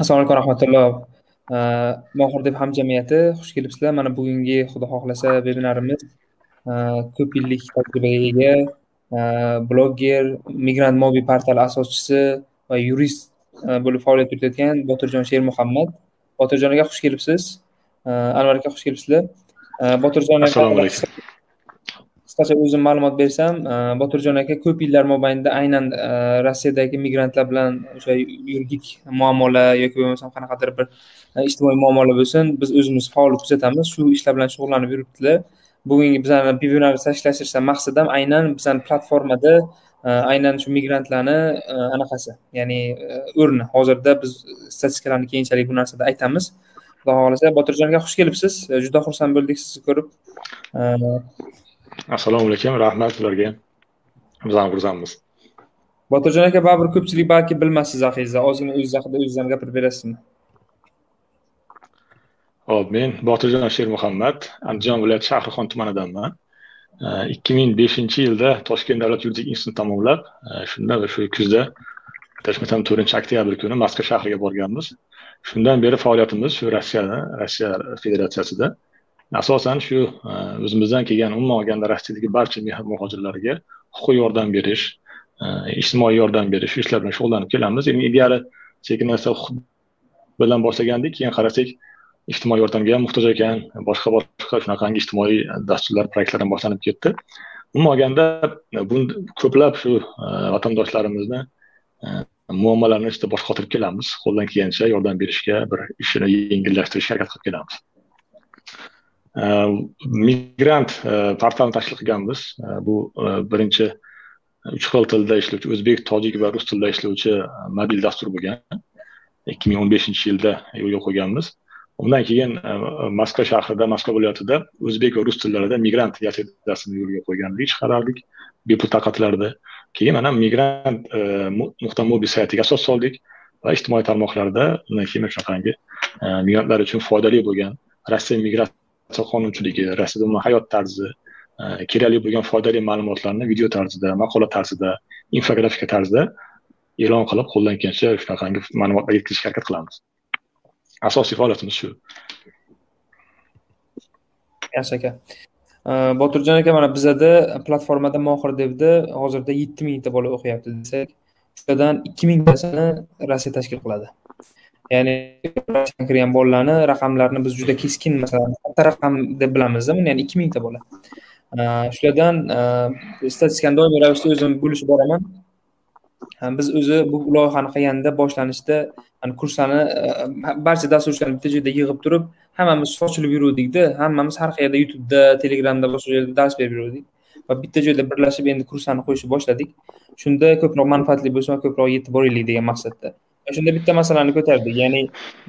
assalomu alaykum rahmatulloh. Mohir deb hamjamiyati xush kelibsizlar. Mana bugungi xudo xohlasa vebinarimiz ko'p yillik tajribaga ega. Blogger migrant mobi portali asoschisi va yurist e, bo'lib faoliyat yuritayotgan botirjon shermuhammad. Botirjon aka xush kelibsiz? Anvar aka xush kelibsizlar? Botirjon assalomu alaykum. Qisqacha o'zim ma'lumot bersam e, botirjon aka ko'p yillar mobaynida aynan e, rossiyadagi migrantlar bilan o'sha yuridik muammolar yoki bo'lmasam qanaqadir bir e, ijtimoiy muammolar bo'lsin biz o'zimiz faol kuzatamiz. Shu ishlar bilan shug'ullanib yuribdilar. Bugungi bizani webinar tashlashtirishdan maqsadim aynan bizani platformada aynan shu migrantlarni anaqasi ya'ni o'rni hozirda biz statistikalarni keyinchalik bu narsada aytamiz. Xudo xohlasa botirjon aka xush kelibsiz. Juda xursand bo'ldik sizni ko'rib. Assalomu alaykum rahmat sizlarga. Biz ham xursandmiz. Botirjon aka baribir ko'pchilik balki bilmassiz haqingizda ozgina o'zingiz haqida o'zingiz ham gapirib berasizmi? Ho'p men botirjon shermuhammad andijon viloyati shahrixon tumanidanman. Ikki ming beshinchi yilda toshkent davlat yuridik institutini tamomlab shunda shu kuzda adashmasam to'rtinchi oktyabr kuni moskva shahriga borganmiz. Shundan beri faoliyatimiz shu rossiyada rossiya federatsiyasida asosan shu e, o'zimizdan kelgan umuman olganda rossiyadagi barcha mehnat muhojirlariga huquqiy yordam berish e, ijtimoiy yordam berish shu ishlar bilan shug'ullanib kelamiz. Endi ilgari sekin asta huquq bilan boshlagandik keyin qarasak ijtimoiy yordamga ham muhtoj ekan boshqa boshqa shunaqangi ijtimoiy dasturlar proyektlar ham boshlanib ketdi. Umuman olganda e, bu ko'plab shu vatandoshlarimizni muammolarini ichida bosh qotirib kelamiz. Qo'ldan kelgancha yordam berishga bir ishini yengillashtirishga harakat qilib kelamiz. Ehm, migrant e, portalini tashkil qilganmiz e, bu e, birinchi uch xil tilda ishlovchi o'zbek tojik va rus tilida ishlovchi mobil dastur bo'lgan. Ikki ming o'n beshinchi yilda yo'lga qo'yganmiz. Undan keyin moskva shahrida moskva viloyatida o'zbek va rus tillarida migrant gazetasini yo'lga qo'ygandik chiqarardik bepul tarqatilardi keyin mana migrant nuqta mobi saytiga asos soldik va ijtimoiy tarmoqlarda undan keyin shunaqangi migrantlar uchun foydali bo'lgan rossiya migratsiya qonunchiligi rossiyada umuman hayot tarzi e, kerakli bo'lgan foydali ma'lumotlarni video tarzida maqola tarzida infografika tarzida e'lon qilib qo'ldan kelgancha shunaqangi ma'lumotlar yetkazishga harakat qilamiz. Asosiy faoliyatimiz shu. Yaxshi aka. E, Botirjon aka mana bizada platformada mohir devda hozirda yetti mingta bola o'qiyapti desak shulardan ikki mingtasini rossiya tashkil qiladi. Ya'ni kirgan bolalarni raqamlarini biz juda keskin masalan katta raqam deb bilamizda buni ya'ni ikki mingta bola. Shulardan statistikani doimiy ravishda o'zim bo'lishib boraman. Biz o'zi bu loyihani qilganda boshlanishda kurslarni barcha dasturchilarni bitta joyda yig'ib turib hammamiz sochilib yuruvdikda hammamiz har qayerda youtubeda telegramda boshqa joyda dars berib yuruvdik va bitta joyda birlashib endi kurslarni qo'yishni boshladik. Shunda ko'proq manfaatli bo'lsin va ko'proq yetib boraylik degan maqsadda. Shunda bitta masalani ko'tardik. Ya'ni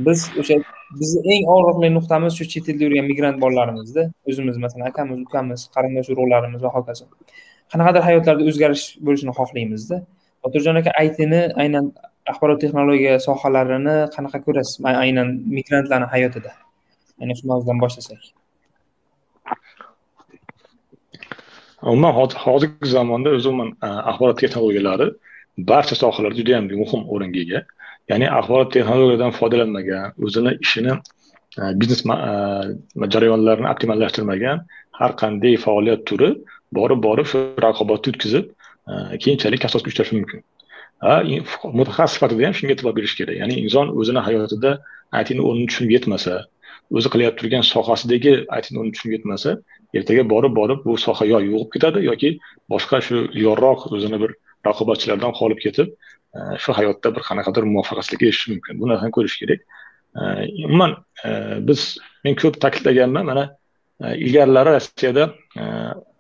biz o'sha bizni eng og'riqli nuqtamiz shu chet elda yurgan migrant bolalarimizda o'zimiz masalan akamiz ukamiz qarindosh urug'larimiz va hokazo. Qanaqadir hayotlarda o'zgarish bo'lishini xohlaymizda. Botirjon aka aytini aynan axborot texnologiya sohalarini qanaqa ko'rasiz? Aynan migrantlarni hayotida. Ya'ni shu mavzudan boshlasak. Umuman hozirgi zamonda o'zi umuman axborot texnologiyalari barcha sohalarda juda yam muhim o'ringa ega. Ya'ni axborot texnologiyadan foydalanmagan o'zini ishini e, biznes e, jarayonlarini optimallashtirmagan har qanday faoliyat turi borib borib shu raqobatni o'tkazib e, keyinchalik kasosga uchrashi mumkin. Mutaxassis sifatida ham shunga e'tibor berish kerak. Ya'ni inson o'zini hayotida aytini o'rnini tushunib yetmasa o'zi qilayotib turgan sohasidagi aytini o'rnini tushunib yetmasa ertaga borib borib bu soha yo yo'qolib ketadi yoki boshqa shu yorroq o'zini bir raqobatchilardan qolib ketib e, shu hayotda bir qanaqadir muvaffaqiyatsizlikka erishishi mumkin. Bu narsani ko'rish kerak. E, umuman e, biz men ko'p ta'kidlaganman mana ilgarilari rossiyada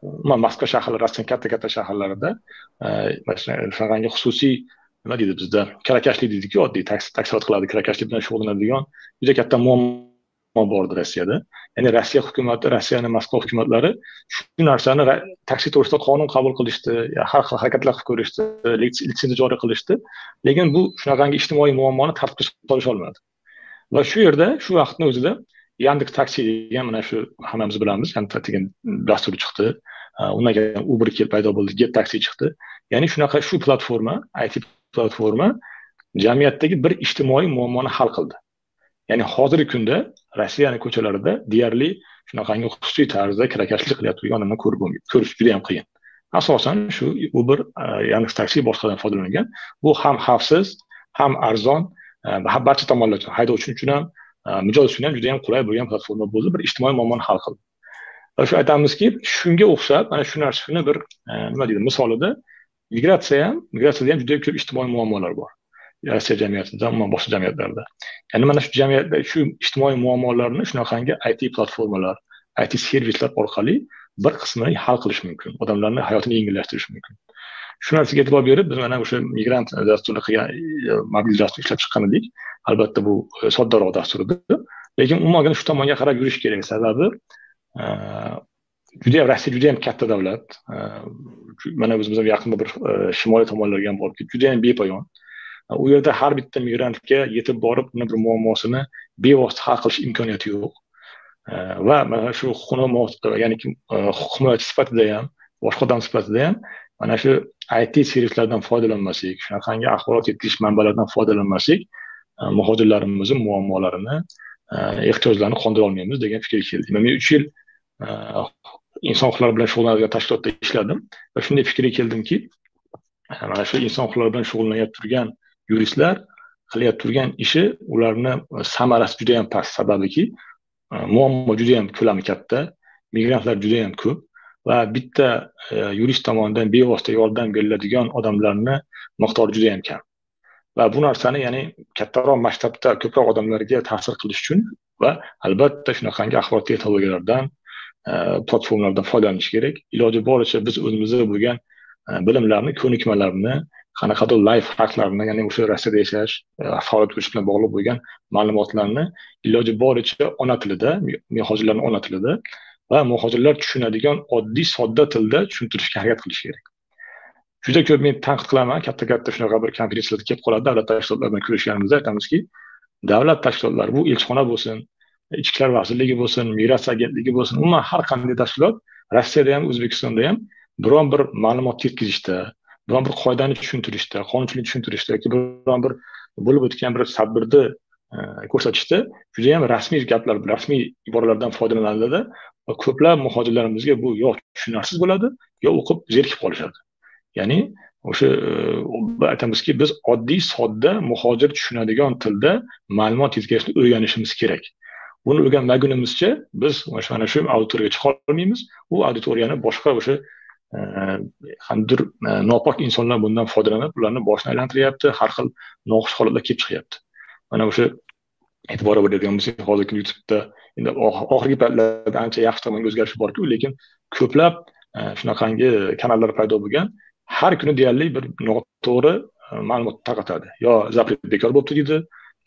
umuman moskva shahri rossiyani katta katta shaharlarida shunaqangi xususiy nima deydi bizda? Kirakashlik deydiku oddiy taksirot qiladi kirakashlik bilan shug'ullanadigan juda katta muammo bor edi rossiyada. Ya'ni rossiya hukumati rossiyani moskva hukumatlari shu narsani taksi to'g'risida qonun qabul qilishdi har xil harakatlar qilib ko'rishdi litsenziya joriy qilishdi. Lekin bu shunaqangi ijtimoiy muammoni tartibga solisholmadi va shu yerda shu vaqtni o'zida yandeks taksi degan mana shu hammamiz bilamiz degan dastur chiqdi. Undan keyin uber kelib paydo bo'ldi get taksi chiqdi. Ya'ni shunaqa shu platforma it platforma jamiyatdagi bir ijtimoiy muammoni hal qildi. Ya'ni hozirgi kunda rossiyani ko'chalarida deyarli shunaqangi xususiy tarzda kirakashlik qilayotgan odamni ko'rib ko'rish juda yam qiyin. Asosan shu uber e, yandex taksi boshqadan foydalangan bu ham xavfsiz ham arzon e, barcha tomonlar uchun haydovchi uchun ham e, mijoz uchun ham juda yam qulay bo'lgan platforma bo'ldi bir ijtimoiy muammoni hal qildi. Va shu aytamizki shunga o'xshab mana shu narsani bir nima deydi misolida migratsiya ham migratsiyada ham juda ko'p ijtimoiy muammolar bor. Rossiya jamiyatida umuman boshqa jamiyatlarda. Ya'ni mana shu jamiyatda shu ijtimoiy muammolarni shunaqangi it platformalar it servislar orqali bir qismini hal qilish mumkin. Odamlarni hayotini yengillashtirish mumkin. Shu narsaga e'tibor berib biz mana o'sha migrant dasturini qilgan e, mobil dastur ishlab chiqqan edik. Albatta bu e, soddaroq dastur edi lekin umuman olganda shu tomonga qarab yurish kerak. Sababi e, judayam rossiya judayam katta davlat. Mana o'zimiz ham yaqinda bir shimoliy tomonlarga ham borib judayam bepoyon. U yerda har bitta migrantga yetib borib uni bir muammosini bevosita hal qilish imkoniyati yo'q. E, va mana shu huquqni e, ya'ni e, huquq himoyachi sifatida ham boshqa odam sifatida ham mana shu it servislardan foydalanmaslik shunaqangi axborot yetkazish manbalaridan foydalanmaslik muhojirlarimizni muammolarini ehtiyojlarini qondira olmaymiz degan fikrga keldik. Men uch yil inson huquqlari bilan shug'ullanadigan tashkilotda ishladim. Va shunday fikrga keldimki mana shu inson huquqlari bilan shug'ullanib turgan yuristlar qilayotib turgan ishi ularni e, samarasi juda yam past. Sababiki e, muammo juda yam ko'lami katta migrantlar juda yam ko'p va bitta e, yurist tomonidan bevosita yordam beriladigan odamlarni miqdori juda yam kam. Va bu narsani ya'ni kattaroq masshtabda ko'proq odamlarga ta'sir qilish uchun va albatta shunaqangi axborot texnologiyalardan platformalardan foydalanish kerak. Iloji boricha biz o'zimizda bo'lgan bilimlarni ko'nikmalarni qanaqadir life haklarni ya'ni o'sha rossiyada yashash e, faoliyat qilish bilan bog'liq bo'lgan ma'lumotlarni iloji boricha ona tilida muhojirlarni ona tilida va muhojirlar tushunadigan oddiy sodda tilda tushuntirishga harakat qilish kerak. Juda ko'p men tanqid qilaman katta katta shunaqa bir konferensiyalarda kelib qoladi davlat tashkilotlari bilan ko'rishganimizda aytamizki davlat tashkilotlari bu elchixona bo'lsin ichki ishlar vazirligi bo'lsin migratsiya agentligi bo'lsin umuman har qanday tashkilot rossiyada ham o'zbekistonda ham biron bir ma'lumot yetkazishda biron bir qoidani tushuntirishda qonunchilikni tushuntirishda yoki biron bir bo'lib o'tgan bir tadbirni e, ko'rsatishda judayam rasmiy gaplar rasmiy iboralardan foydalanadida va ko'plab muhojirlarimizga bu yo tushunarsiz bo'ladi yo o'qib zerikib qolishadi. Ya'ni o'sha e, aytamizki biz oddiy sodda muhojir tushunadigan tilda ma'lumot yetkazishni o'rganishimiz kerak. Buni o'rganmagunimizcha biz mana shu auditoriyaga chiqa olmaymiz u auditoriyani boshqa o'sha qandaydir e, nopok insonlar bundan foydalanib ularni boshini aylantiryapti har xil noxush holatlar kelib chiqyapti. Mana o'sha e'tibor beradigan bo'lsak hozirgi youtubeda endi oxirgi paytlarda ancha yaxshi tomonga o'zgarish borku lekin ko'plab e, shunaqangi kanallar paydo bo'lgan har kuni deyarli bir noto'g'ri e, ma'lumot tarqatadi. Yo zapret bekor bo'libdi deydi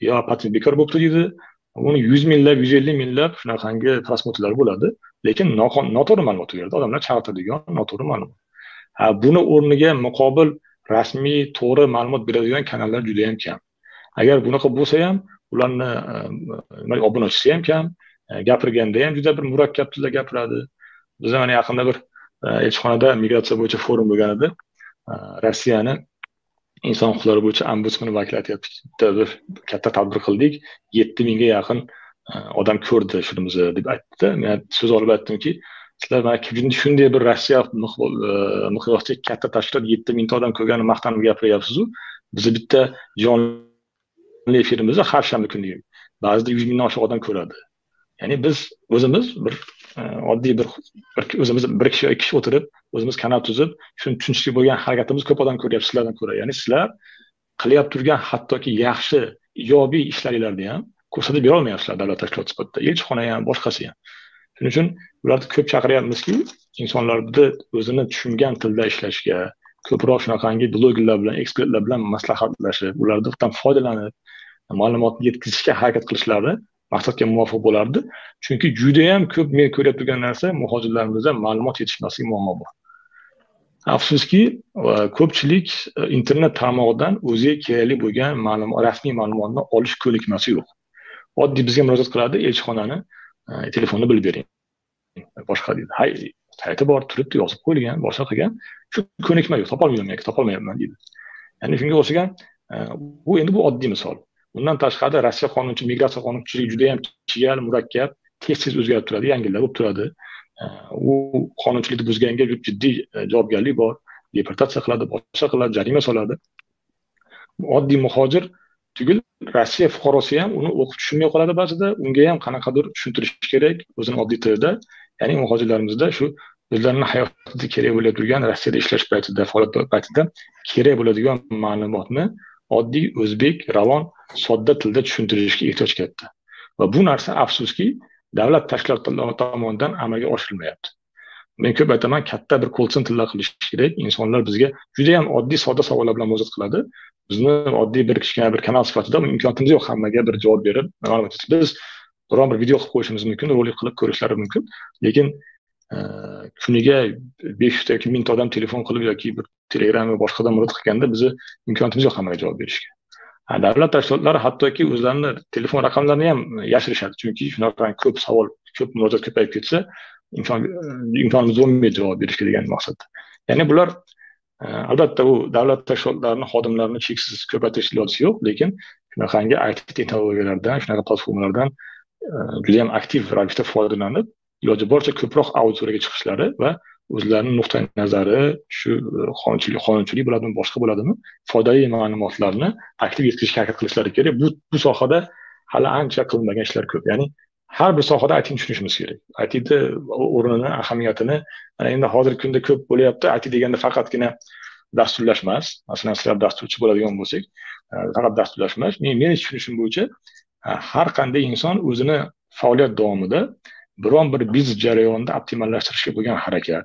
yo patent bekor bo'libdi deydi uni yuz minglab yuz ellik minglab shunaqangi просмотрlar bo'ladi. Lekin noto'g'ri ma'lumot berdi odamlar chalg'itadigan noto'g'ri ma'lumot buni o'rniga muqobil rasmiy to'g'ri ma'lumot beradigan kanallar juda yam kam. Agar bunaqa bo'lsa ham ularni e, obunachisi ham kam e, gapirganda ham juda bir murakkab tilda gapiradi. Biza mana yaqinda bir e, elchixonada migratsiya bo'yicha forum bo'lgan edi. Rossiyani inson huquqlari bo'yicha ombudsman vakili aytyapti bir katta tadbir qildik. Yetti mingga yaqin odam ko'rdi filmimizni deb aytdi. Men so'z olib aytdimki sizlar mana shunday bir rossiya e, miqyosida katta tashkilot yetti mingta odam ko'rganini maqtanib gapiryapsizu. Bizni bitta jonli efirimizni har shanba kuni ba'zida yuz mingdan oshiq odam ko'radi. Ya'ni biz o'zimiz bir e, oddiy bir o'zimiz bir kishi ikki kishi o'tirib o'zimiz kanal tuzib shuni tushunishga bo'lgan harakatimiz ko'p odam ko'ryapti sizlardan ko'ra. Ya'ni sizlar qilyapti turgan hattoki yaxshi ijobiy ishlaringlarni ham ko'rsatib berolmayapsizlar davlat tashkiloti elchixona ham boshqasi ham shuning uchun ularni ko'p chaqiryapmizki insonlarni o'zini tushungan tilda ishlashga ko'proq shunaqangi blogerlar bilan ekspertlar bilan maslahatlashib ulardan foydalanib ma'lumotni yetkazishga harakat qilishlari maqsadga muvofiq bo'lardi chunki judayam ko'p men ko'rib turgan narsa muhojirlarimizda ma'lumot yetishmasligi muammo bor afsuski ko'pchilik internet tarmog'idan o'ziga kerakli bo'lgan ma'lumot rasmiy ma'lumotni olish ko'nikmasi yo'q. Oddiy bizga murojaat qiladi elchixonani telefonni bilib bering boshqa deydi hay sayti bor turibdi yozib qo'yilgan boshqa qilgan shu ko'nikma yo'q topolmayman yoki topolmayapman deydi ya'ni shunga o'xshagan bu endi bu oddiy misol bundan tashqari rossiya qonunchi migratsiya qonunchiligi judayam chigal murakkab tez tez o'zgarib turadi yangilar bo'lib turadi u qonunchilikni buzganga jiddiy javobgarlik bor deportatsiya qiladi boshqa qiladi jarima soladi oddiy muhojir tugul. Rossiya fuqarosi ham uni o'qib tushunmay qoladi ba'zida. Unga ham qanaqadir tushuntirish kerak o'zini oddiy tilida ya'ni muhojirlarimizda shu o'zlarini hayotida kerak bo'lib turgan rossiyada ishlash paytida faoliyat paytida kerak bo'ladigan ma'lumotni oddiy o'zbek ravon sodda tilda tushuntirishga ehtiyoj katta. Va bu narsa afsuski davlat tashkilotlari tomonidan amalga oshirilmayapti. Men ko'p aytaman katta bir call centerlar qilish kerak. Insonlar bizga judayam oddiy sodda savollar bilan murojaat qiladi. Bizni oddiy bir kichkina bir kanal sifatida imkoniyatimiz yo'q hammaga bir javob berib biz biron bir video qilib qo'yishimiz mumkin rolik qilib ko'rishlari mumkin. Lekin e, kuniga besh yuzta yoki mingta odam telefon qilib yoki bir telegram va boshqadan murojaat qilganda bizni imkoniyatimiz yo'q hammaga javob berishga. Davlat tashkilotlari hattoki o'zlarini telefon raqamlarini ham yashirishadi. Chunki shunaqa ko'p savol ko'p murojaat ko'payib ketsa imkon imkonimiz bo'lmaydi javob berishga degan maqsad. Ya'ni bular e, albatta u davlat tashkilotlarini xodimlarini cheksiz ko'paytirish iloji yo'q lekin shunaqangi it texnologiyalardan shunaqa platformalardan e, judayam aktiv ravishda foydalanib iloji boricha ko'proq auditoriyaga chiqishlari va o'zlarini nuqtai nazari shu e, qonunchilik qonunchilik bo'ladimi boshqa bo'ladimi foydali ma'lumotlarni aktiv yetkazishga harakat qilishlari kerak. Bu bu sohada hali ancha qilinmagan ishlar ko'p. Ya'ni har bir sohada itni tushunishimiz kerak. Itni o'rnini ahamiyatini mana endi hozirgi kunda ko'p bo'lyapti. It deganda faqatgina dasturlash emas masalan sizlar dasturchi bo'ladigan bo'lsak e, faqat dasturlash emas men meni tushunishim bo'yicha e, har qanday inson o'zini faoliyat davomida biron bir biznes jarayonida optimallashtirishga bo'lgan harakat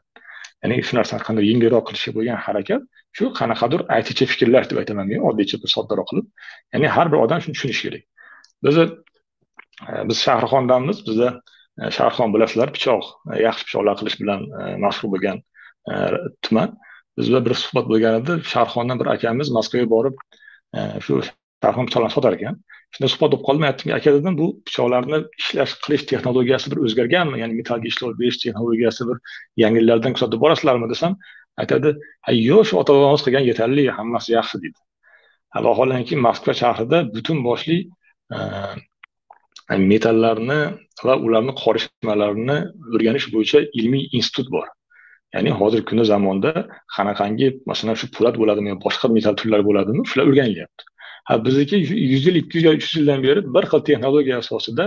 ya'ni shu narsani qanday yengilroq qilishga bo'lgan harakat shu qanaqadir ayticha fikrlash deb aytaman men oddiycha bir soddaroq qilib ya'ni har bir odam shuni tushunishi kerak. Bizni biz shahrixondanmiz. Bizda e, shahrixon bilasizlar pichoq e, yaxshi pichoqlar qilish bilan e, mashhur bo'lgan tuman. Biz bilan bir suhbat bo'lgan edi shahrixondan bir akamiz moskvaga borib shu shahrixon pichoqlarni sotar ekan. Shunda suhbat bo'lib qoldim aytdimki aka dedim bu pichoqlarni ishlash qilish texnologiyasi bir o'zgarganmi? Ya'ni metallga ishlov berish texnologiyasi bir yangiliklardan kuzatib borasizlarmi desam aytadi ha yo'q shu ota bobomiz qilgan yetarli hammasi yaxshi deydi vaholanki moskva shahrida butun boshli metallarni va ularni qorishmalarini o'rganish bo'yicha ilmiy institut bor. Ya'ni hozirgi kunda zamonda qanaqangi masalan shu po'lat bo'ladimi boshqa metal turlari bo'ladimi shular o'rganilyapti. Ha bizniki yuz yil ikki yuz uch yildan beri bir xil texnologiya asosida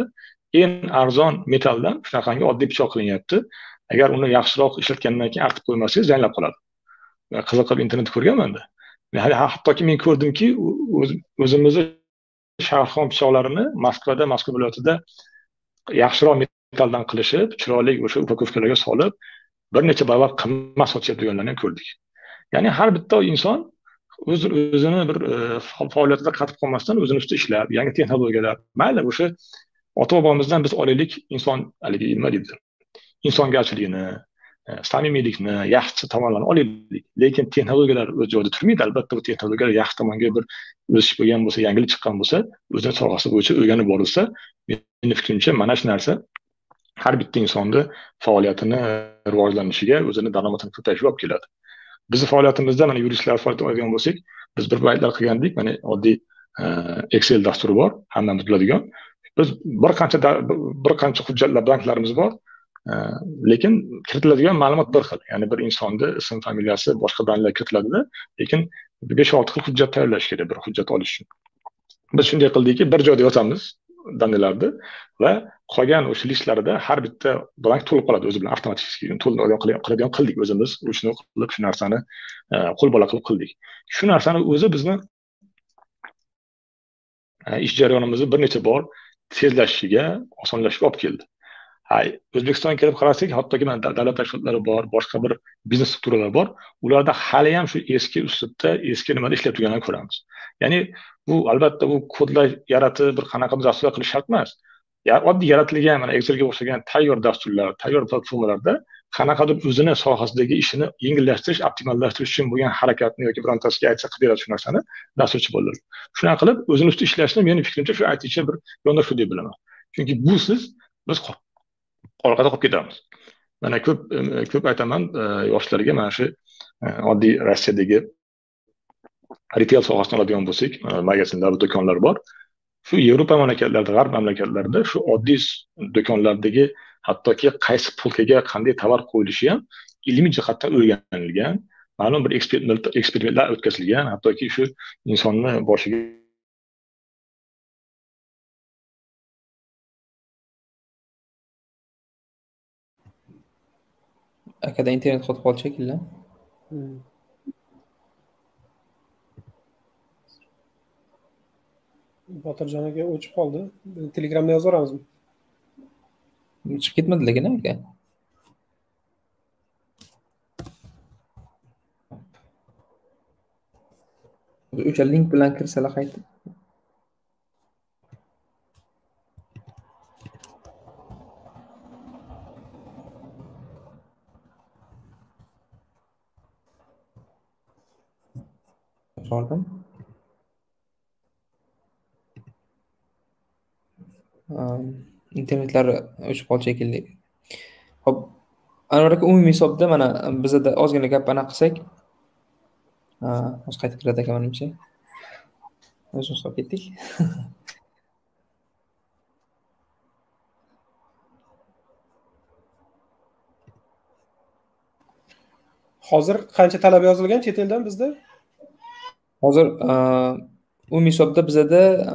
eng arzon metaldan shunaqangi oddiy pichoq qilinyapti. Agar uni yaxshiroq ishlatgandan keyin artib qo'ymasangiz zanglab qoladi. Qiziqib internetda ko'rganmanda. Hattoki men ko'rdimki o'zimizni shahrixon pichoqlarini moskvada moskva viloyatida yaxshiroq metalldan qilishib chiroyli o'sha upakovkalarga solib bir necha barobar qimmat sotishyaptiganlarni ham ko'rdik. Ya'ni har bitta inson o'z o'zini bir e, faoliyatida qatib qolmasdan o'zini ustida ishlab yangi texnologiyalar mayli o'sha ota bobomizdan biz olaylik inson haligi nima deydi? Insongarchiligini samimiylikni yaxshi tomonlarini olaylik lekin texnologiyalar o'z joyida turmaydi albatta bu texnologiyalar yaxshi tomonga bir o'sish bo'lgan bo'lsa yangilik chiqqan bo'lsa o'zini sohasi bo'yicha o'rganib borilsa meni fikrimcha mana shu narsa har bitta insonni faoliyatini rivojlanishiga o'zini daromadini ko'payishiga olib keladi bizni faoliyatimizda mana yuristlar faoliyatini oladigan bo'lsak biz bir paytlar qilgandik mana oddiy excel dasturi bor hammamiz biladigan biz bir qancha bir qancha hujjatlar banklarimiz bor Э, lekin kiritiladigan ma'lumot bir xil. Ya'ni bir insonni ism familiyasi boshqa danlar kiritiladida lekin besh olti xil hujjat tayyorlash kerak bir hujjat olish uchun. Biz shunday qildikki bir joyda yozamiz danyalarni va qolgan o'sha listlarida har bitta blank to'lib qoladi o'zi bilan avtomatik qiladigan qildik o'zimiz. Shuni qilib shu narsani e, qo'l bola qilib qildik. Shu narsani o'zi bizni e, ish jarayonimizni bir necha bor tezlashishiga osonlashishiga olib keldi. O'zbekistonga kelib qarasak hattoki mana davlat tashkilotlari bor boshqa bir biznes strukturalar bor. Ularda hali ham shu eski uslubda eski nimada ishlab turganlarni ko'ramiz. Ya'ni bu albatta bu kodlar yaratib bir qanaqadir dasturlar qilish shart emas. Oddiy yaratilgan mana excelga o'xshagan tayyor dasturlar tayyor platformalarda qanaqadir o'zini sohasidagi ishini yengillashtirish optimallashtirish uchun bo'lgan harakatni yoki birontasiga aytsa qilib beradi shu narsani dasturchi bo'ladi shunaqa qilib o'zini ustida ishlashni meni fikrimcha shu ayticha bir yondashuv deb bilaman. Chunki busiz biz orqada qolib ketamiz. Mana ko'p ko'p aytaman e, yoshlarga mana shu e, oddiy rossiyadagi retail sohasini oladigan bo'lsak e, magazinlar do'konlar bor. Shu yevropa mamlakatlarida g'arb mamlakatlarida shu oddiy do'konlardagi hattoki qaysi polkaga qanday tovar qo'yilishi ham ilmiy jihatdan o'rganilgan ma'lum bir eksperimentlar o'tkazilgan hattoki shu insonni boshiga akada internet qotib qoldi shekilli botirjon aka o'chib qoldi telegramda yozaveramizmi chiqib ketmadi lekin aka o'sha link bilan kirsalar qaytib bordim internetlari o'chib qoldi shekilli. Ho'p. Anvar aka umumiy hisobda mana bizada ozgina gap anaqa qilsak hozir qaytib kiradi ekan manimcha. O'zimiz qolib ketdik. Hozir qancha talab yozilgan chet eldan bizda hozir e, umumiy hisobda bizada e,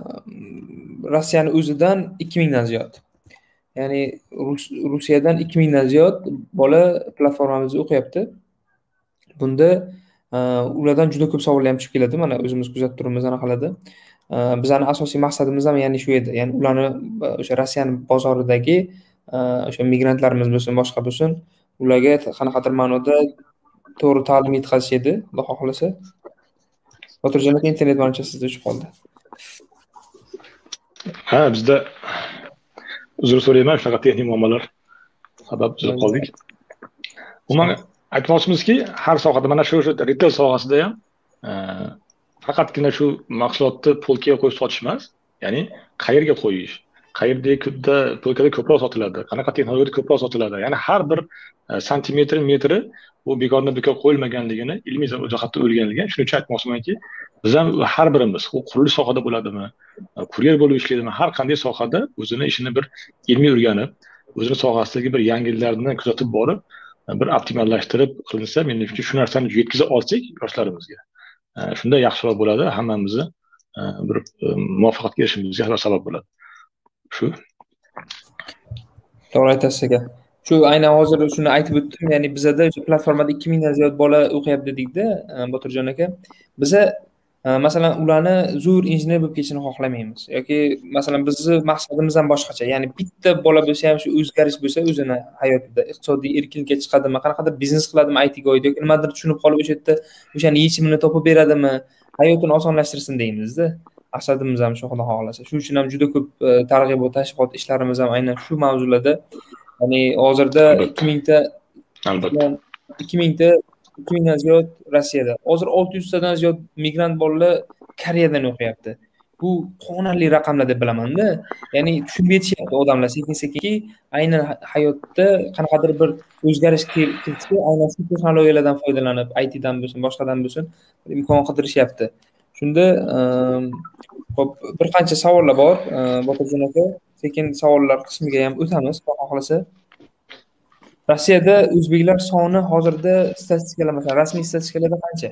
rossiyani o'zidan ikki mingdan ziyod. Ya'ni rusiyadan ikki mingdan ziyod bola platformamizda o'qiyapti. Bunda e, ulardan juda ko'p savollar ham tushib keladi. Mana o'zimiz kuzatib turibmiz anaqalarda bizani asosiy maqsadimiz ham ya'ni shu edi. Ya'ni ularni o'sha rossiyani bozoridagi o'sha migrantlarimiz bo'lsin boshqa bo'lsin ularga qanaqadir ma'noda to'g'ri ta'lim yetkazish edi xudo xohlasa botirjon aka internet manimcha sizda o'chib qoldi ha bizda uzr so'rayman shunaqa texnik muammolar sabab uzilib qoldik umuman aytmoqchimizki har sohada mana shu retail sohasida ham faqatgina shu mahsulotni polkaga qo'yib sotish emas ya'ni qayerga qo'yish qayerdagi polkada ko'proq sotiladi qanaqa texnologiyada ko'proq sotiladi ya'ni har bir e, santimetr metri bu bekordan bekor qo'yilmaganligini ilmiy jihatdan o'rganilgan shuning uchun aytmoqchimanki biz ham har birimiz u qurilish sohada bo'ladimi kuryer bo'lib ishlaydimi har qanday sohada o'zini ishini bir ilmiy o'rganib o'zini sohasidagi bir yangiliklarni kuzatib borib e, bir optimallashtirib qilinsa menimcha shu narsani yetkaza olsak yoshlarimizga shunda e, yaxshiroq bo'ladi hammamizni bir muvaffaqiyatga erishishimizga sabab bo'ladi shu. To'g'ri aytasiz aka. Shu aynan hozir shuni aytib o'tdim ya'ni bizada o'sha platformada ikki mingdan ziyod bola o'qiyapti dedikda e, botirjon aka. Biza e, masalan ularni zo'r injener bo'lib ketishini xohlamaymiz. Yoki masalan bizni maqsadimiz ham boshqacha. Ya'ni bitta bola bo'lsa ham shu o'zgarish bo'lsa o'zini hayotida iqtisodiy erkinlikka chiqadimi qanaqadir biznes qiladimi itga oid yoki nimadir tushunib qolib o'sha yerda o'shani yechimini topib beradimi hayotini osonlashtirsin deymizda. Maqsadimiz ham shu xudo xohlasa. Shuning uchun ham juda ko'p targ'ibot tashviqot ishlarimiz ham aynan shu mavzularda ya'ni hozirda ikki mingta albatta. ikki mingta ikki mingdan ziyod rossiyada. Hozir olti yuztadan ziyod migrant bolalar koreyadan o'qiyapti. Bu quvonarli raqamlar deb bilamanda ya'ni tushunib yetishyapti odamlar. Sekin sekinki aynan hayotda qanaqadir bir o'zgarish kiritishga aynan shu texnologiyalardan foydalanib itdan bo'lsin boshqadan bo'lsin imkon qidirishyapti shunda hop bir qancha savollar bor botirjon aka. Sekin savollar qismiga ham o'tamiz xudo xohlasa rossiyada o'zbeklar soni hozirda statistikalar masalan rasmiy statistikalarda qancha?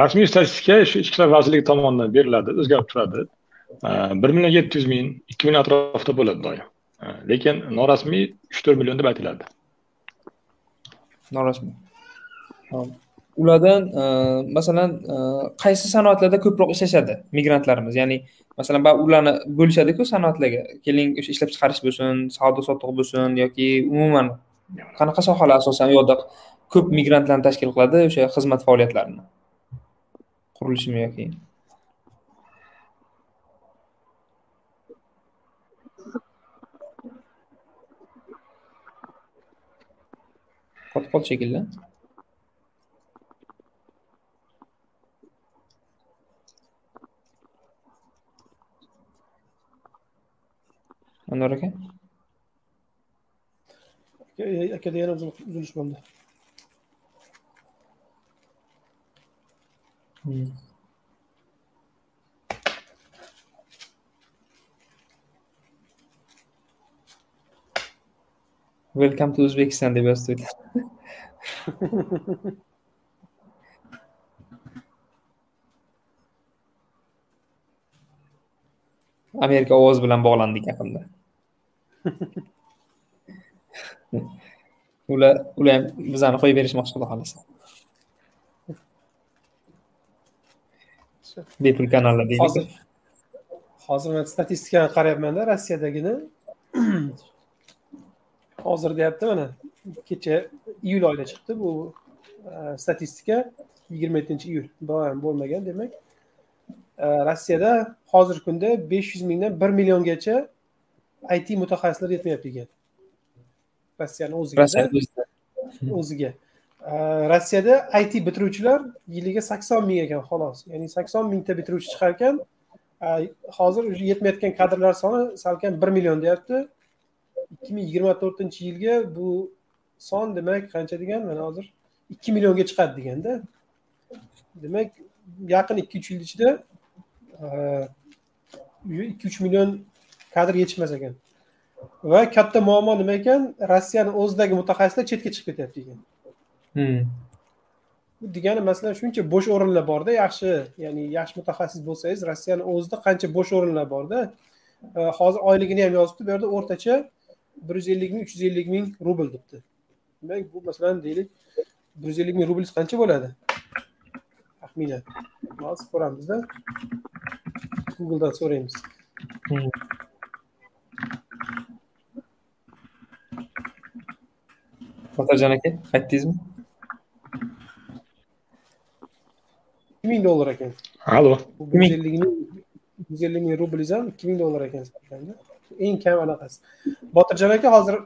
Rasmiy statistika shu ichki ishlar vazirligi tomonidan beriladi o'zgarib turadi. Bir million yetti yuz ming ikki million atrofida bo'ladi doim. Lekin norasmiy uch to'rt million deb aytiladi. Norasmiy ulardan e, masalan e, qaysi sanoatlarda ko'proq ishlashadi migrantlarimiz? Ya'ni masalan ularni bo'lishadiku sanoatlarga. Keling o'sha ishlab chiqarish bo'lsin savdo sotiq bo'lsin yoki umuman qanaqa sohalar asosan u yoqda ko'p migrantlarni tashkil qiladi o'sha xizmat faoliyatlarini? Qurilishmi yoki? Qotib qoldi shekilli. anvar aka akada yana uzilish bo'ldi welcome to o'zbekiston deb yozib qo'ydi amerika ovoz bilan bog'landik yaqinda. ular ular ham bizani qo'yib berishmoqchi xudo xohlasa bepul kanallar deylik. Hozir hozir man statistikani qarayapmanda rossiyadagini. Hozir deyapti mana kecha iyul oyida chiqdi bu e, statistika. Yigirma yettinchi iyul boyam bo'lmagan demak. E, rossiyada hozirgi kunda besh yuz mingdan bir milliongacha it mutaxassislar yetmayapti ekan rossiyani o'ziga. O'ziga. Rossiyada it bitiruvchilar yiliga sakson ming ekan xolos. Ya'ni sakson mingta bitiruvchi chiqar ekan hozir уже yetmayotgan kadrlar soni salkam bir million deyapti. ikki ming yigirma to'rtinchi yilga bu son demak qancha degan? Mana hozir ikki millionga chiqadi deganda. Demak yaqin ikki uch yil ichida ikki uch million kadr yetishmas ekan. Va katta muammo nima ekan? Rossiyani o'zidagi mutaxassislar chetga chiqib ketyapti ekan hmm. bu degani masalan shuncha bo'sh o'rinlar borda yaxshi ya'ni yaxshi mutaxassis bo'lsangiz rossiyani o'zida qancha bo'sh o'rinlar borda hozir oyligini ham yozibdi bu yerda o'rtacha bir yuz ellik ming uch yuz ellik ming rubl debdi. Demak bu masalan deylik bir yuz ellik ming rubl qancha bo'ladi? Taxminan. Hozir ko'ramizda. Googledan so'raymiz Batarjan aka qaytdingizmi ikki ming dollar ekan. Alo. Bir yuz ellik ming yuz ellik ming rublingiz ham ikki ming dollar ekan eng kam anaqasi botirjon aka hozir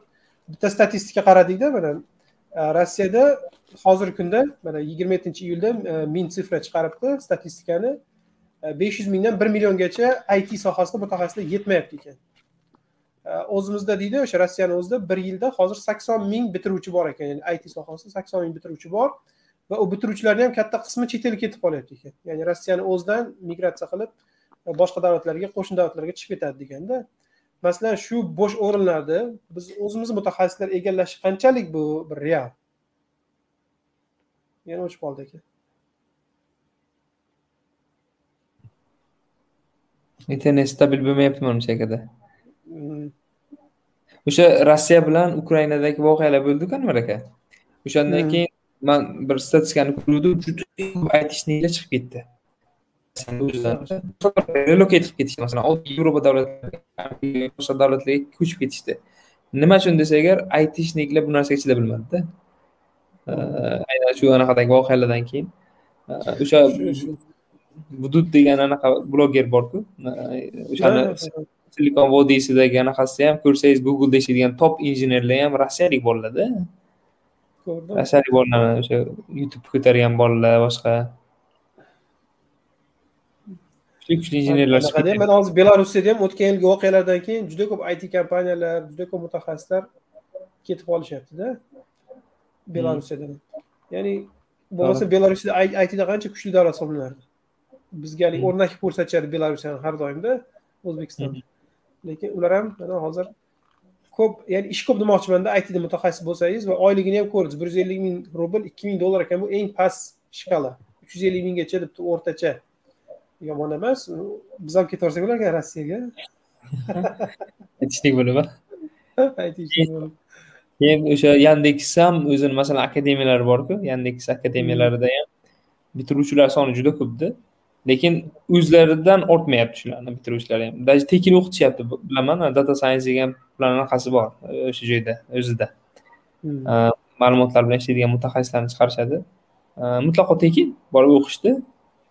bitta statistika qaradikda mana e, rossiyada hozirgi kunda mana yigirma yettinchi iyulda e, min sifra chiqaribdi statistikani. E, besh yuz mingdan bir milliongacha it sohasida mutaxassislar yetmayapti ekan o'zimizda deydi o'sha rossiyani o'zida bir yilda hozir sakson ming bitiruvchi bor ekan. Ya'ni it sohasida sakson ming bitiruvchi bor va u bitiruvchilarni ham katta qismi chet elga ketib qolyapti ekan. Ya'ni rossiyani o'zidan migratsiya qilib e, boshqa davlatlarga qo'shni davlatlarga chiqib ketadi deganda masalan shu bo'sh o'rinlarni biz o'zimiz mutaxassislar egallashi qanchalik bu bir real? Yana o'chib qoldi ekan. Internet stabil bo'lmayapti manimcha akada o'sha rossiya bilan ukrainadagi voqealar bo'ldiku anvar aka. O'shandan hmm. keyin man bir statistikani ko'rgandim juda ko'p aytishniklar chiqib ketdi. Relokate qilib ketishdi. Masalan yevropa davlatlari boshqa davlatlarga ko'chib ketishdi. Nima uchun desa agar aytishniklar bu narsaga chiday bilmadida aynan shu anaqadagi voqealardan keyin. O'sha budut degan anaqa bloger borku. O'shani silikon vodiysidagi anaqasida ham ko'rsangiz googleda ishlaydigan top injenerlar ham rossiyalik bolalarda. Ko'rdim. Rossiyalik bolalar o'sha youtube ko'targan bolalar boshqa. Kuchli kuchli injenerlar man hozir belarusda ham o'tgan yilgi voqealardan keyin juda ko'p it kompaniyalar juda ko'p mutaxassislar ketib qolishyaptida belarusiyada ya'ni bo'lmasa belarusda itda qancha kuchli davlat hisoblanardi? Bizga haligi o'rnak ko'rsatishadi belarusiyani har doimda o'zbekistonda lekin ular ham mana hozir ko'p ya'ni ish ko'p demoqchimanda aytida mutaxassis bo'lsangiz va oyligini ham ko'rdingiz bir yuz ellik ming rubl ikki ming dollar ekan bu eng past shkala. Uch yuz ellik minggacha debdi o'rtacha. Yomon emas biz ham ketaversak bo'larkan rossiyaga. Aytishlik bo'lib keyin o'sha yandeks ham o'zini masalan akademiyalari borku yandeks akademiyalarida ham bitiruvchilar soni juda ko'pda lekin o'zlaridan ortmayapti shularni bitiruvchilari ham даже tekin o'qitishyapti bilaman data science degan bularni anaqasi bor o'sha joyda o'zida. Hmm. ma'lumotlar bilan ishlaydigan mutaxassislarni chiqarishadi. Mutlaqo tekin borib o'qishdi.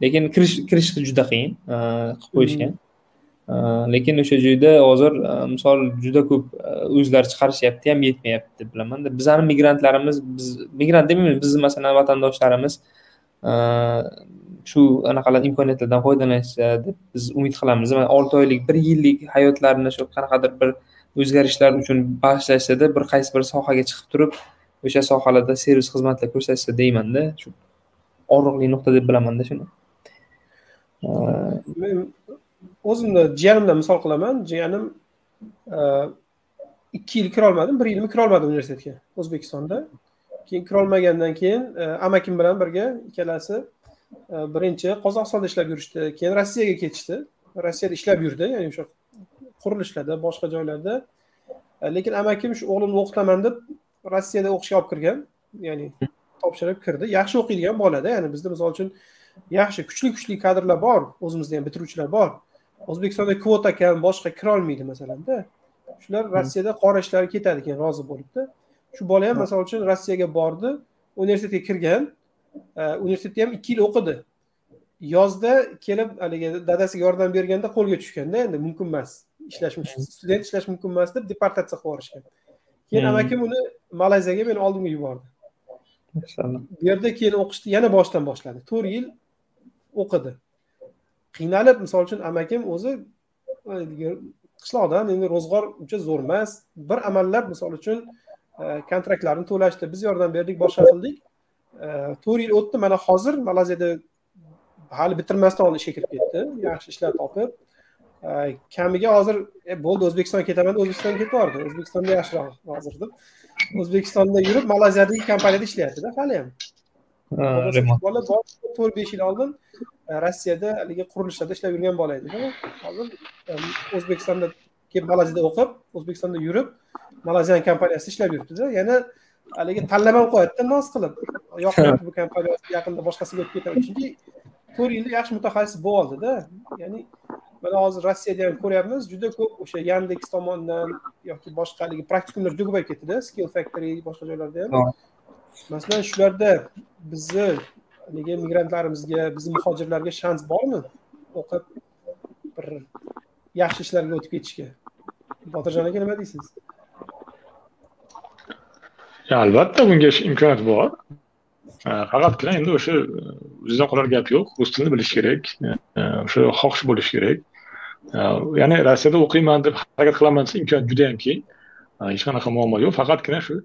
Lekin kirish kirish juda qiyin qilib qo'yishgan. Lekin o'sha joyda hozir misol juda ko'p o'zlari chiqarishyapti ham yetmayapti bilamanda. Bizani migrantlarimiz biz migrant demayman bizni masalan vatandoshlarimiz shu anaqalar imkoniyatlardan foydalanishsa deb biz umid qilamiz. Olti oylik bir yillik hayotlarini shu qanaqadir bir o'zgarishlar uchun bag'ishlashsada bir qaysi bir sohaga chiqib turib o'sha sohalarda servis xizmatlar ko'rsatishsa deymanda shu og'riqli nuqta deb bilamanda shuni. Men o'zimni jiyanimdan misol qilaman. Jiyanim e, ikki yil kirolmadim bir yilmi kirolmadim universitetga o'zbekistonda. Keyin kirolmagandan keyin e, amakim bilan birga ikkalasi birinchi qozog'istonda ishlab yurishdi keyin rossiyaga ketishdi. Rossiyada ishlab yurdi ya'ni o'sha qurilishlarda boshqa joylarda. Lekin amakim shu o'g'limni o'qitaman deb rossiyada o'qishga olib kirgan ya'ni topshirib kirdi. Yaxshi o'qiydigan bolada ya'ni bizda misol uchun yaxshi kuchli kuchli kadrlar bor o'zimizda ham bitiruvchilar bor. O'zbekistonda kvota kam boshqa kirolmaydi masalanda shular rossiyada qora ishlari ketadi keyin rozi bo'libdi. Shu bola ham misol uchun rossiyaga bordi universitetga kirgan universitetda ham ikki yil o'qidi. Yozda kelib haligi dadasiga yordam berganda qo'lga tushganda endi mumkin emas. Ishlash student ishlash mumkin emas deb deportatsiya qilib yuborishgan. Keyin amakim uni malayziyaga meni oldimga yubordi. Bu yerda keyin o'qishni yana boshdan boshladi. To'rt yil o'qidi. Qiynalib misol uchun amakim o'zi qishloqdan endi ro'zg'or uncha zo'r emas. Bir amallab misol uchun kontraktlarni to'lashdi. Biz yordam berdik boshqa qildik to'rt yil o'tdi mana hozir malayziyada hali bitirmasdan oldin ishga kirib ketdi. Yaxshi ishlar topib. Kamiga hozir e, bo'ldi o'zbekistonga ketaman deb o'zbekistonga ketib yubordi o'zbekistonda yaxshiroq hozir deb o'zbekistonda yurib malayziyadagi kompaniyada ishlayaptida hali ham. Bola to'rt besh yil oldin e, rossiyada haligi qurilishlarda ishlab yurgan bola edida hozir e, o'zbekistonda kelib malayziyada o'qib o'zbekistonda yurib malayziyan kompaniyasida ishlab yuribdida yana haligi tanlab ham qo'yadida noz qilib. Yoqmayapti bu kompaniya yaqinda boshqasiga o'tib ketaman chunki to'rt yilda yaxshi mutaxassis bo'lib oldida ya'ni mana hozir rossiyada ham ko'ryapmiz juda ko'p o'sha yandeks tomonidan yoki boshqa haligi praktikumlar juda ko'payib ketdida skill factory boshqa joylarda ham. Masalan shularda bizni haligi migrantlarimizga bizni muhojirlarga shans bormi? O'qib bir yaxshi ishlarga o'tib ketishga. Botirjon aka nima deysiz albatta bunga imkoniyat bor. Faqatgina endi o'sha e, o'zidan qolar gap yo'q. Rus tilini bilish kerak e, e, o'sha xohish bo'lishi kerak. Ya'ni rossiyada o'qiyman deb harakat qilaman desa imkoniyat juda yam keng hech qanaqa muammo yo'q. Faqatgina shu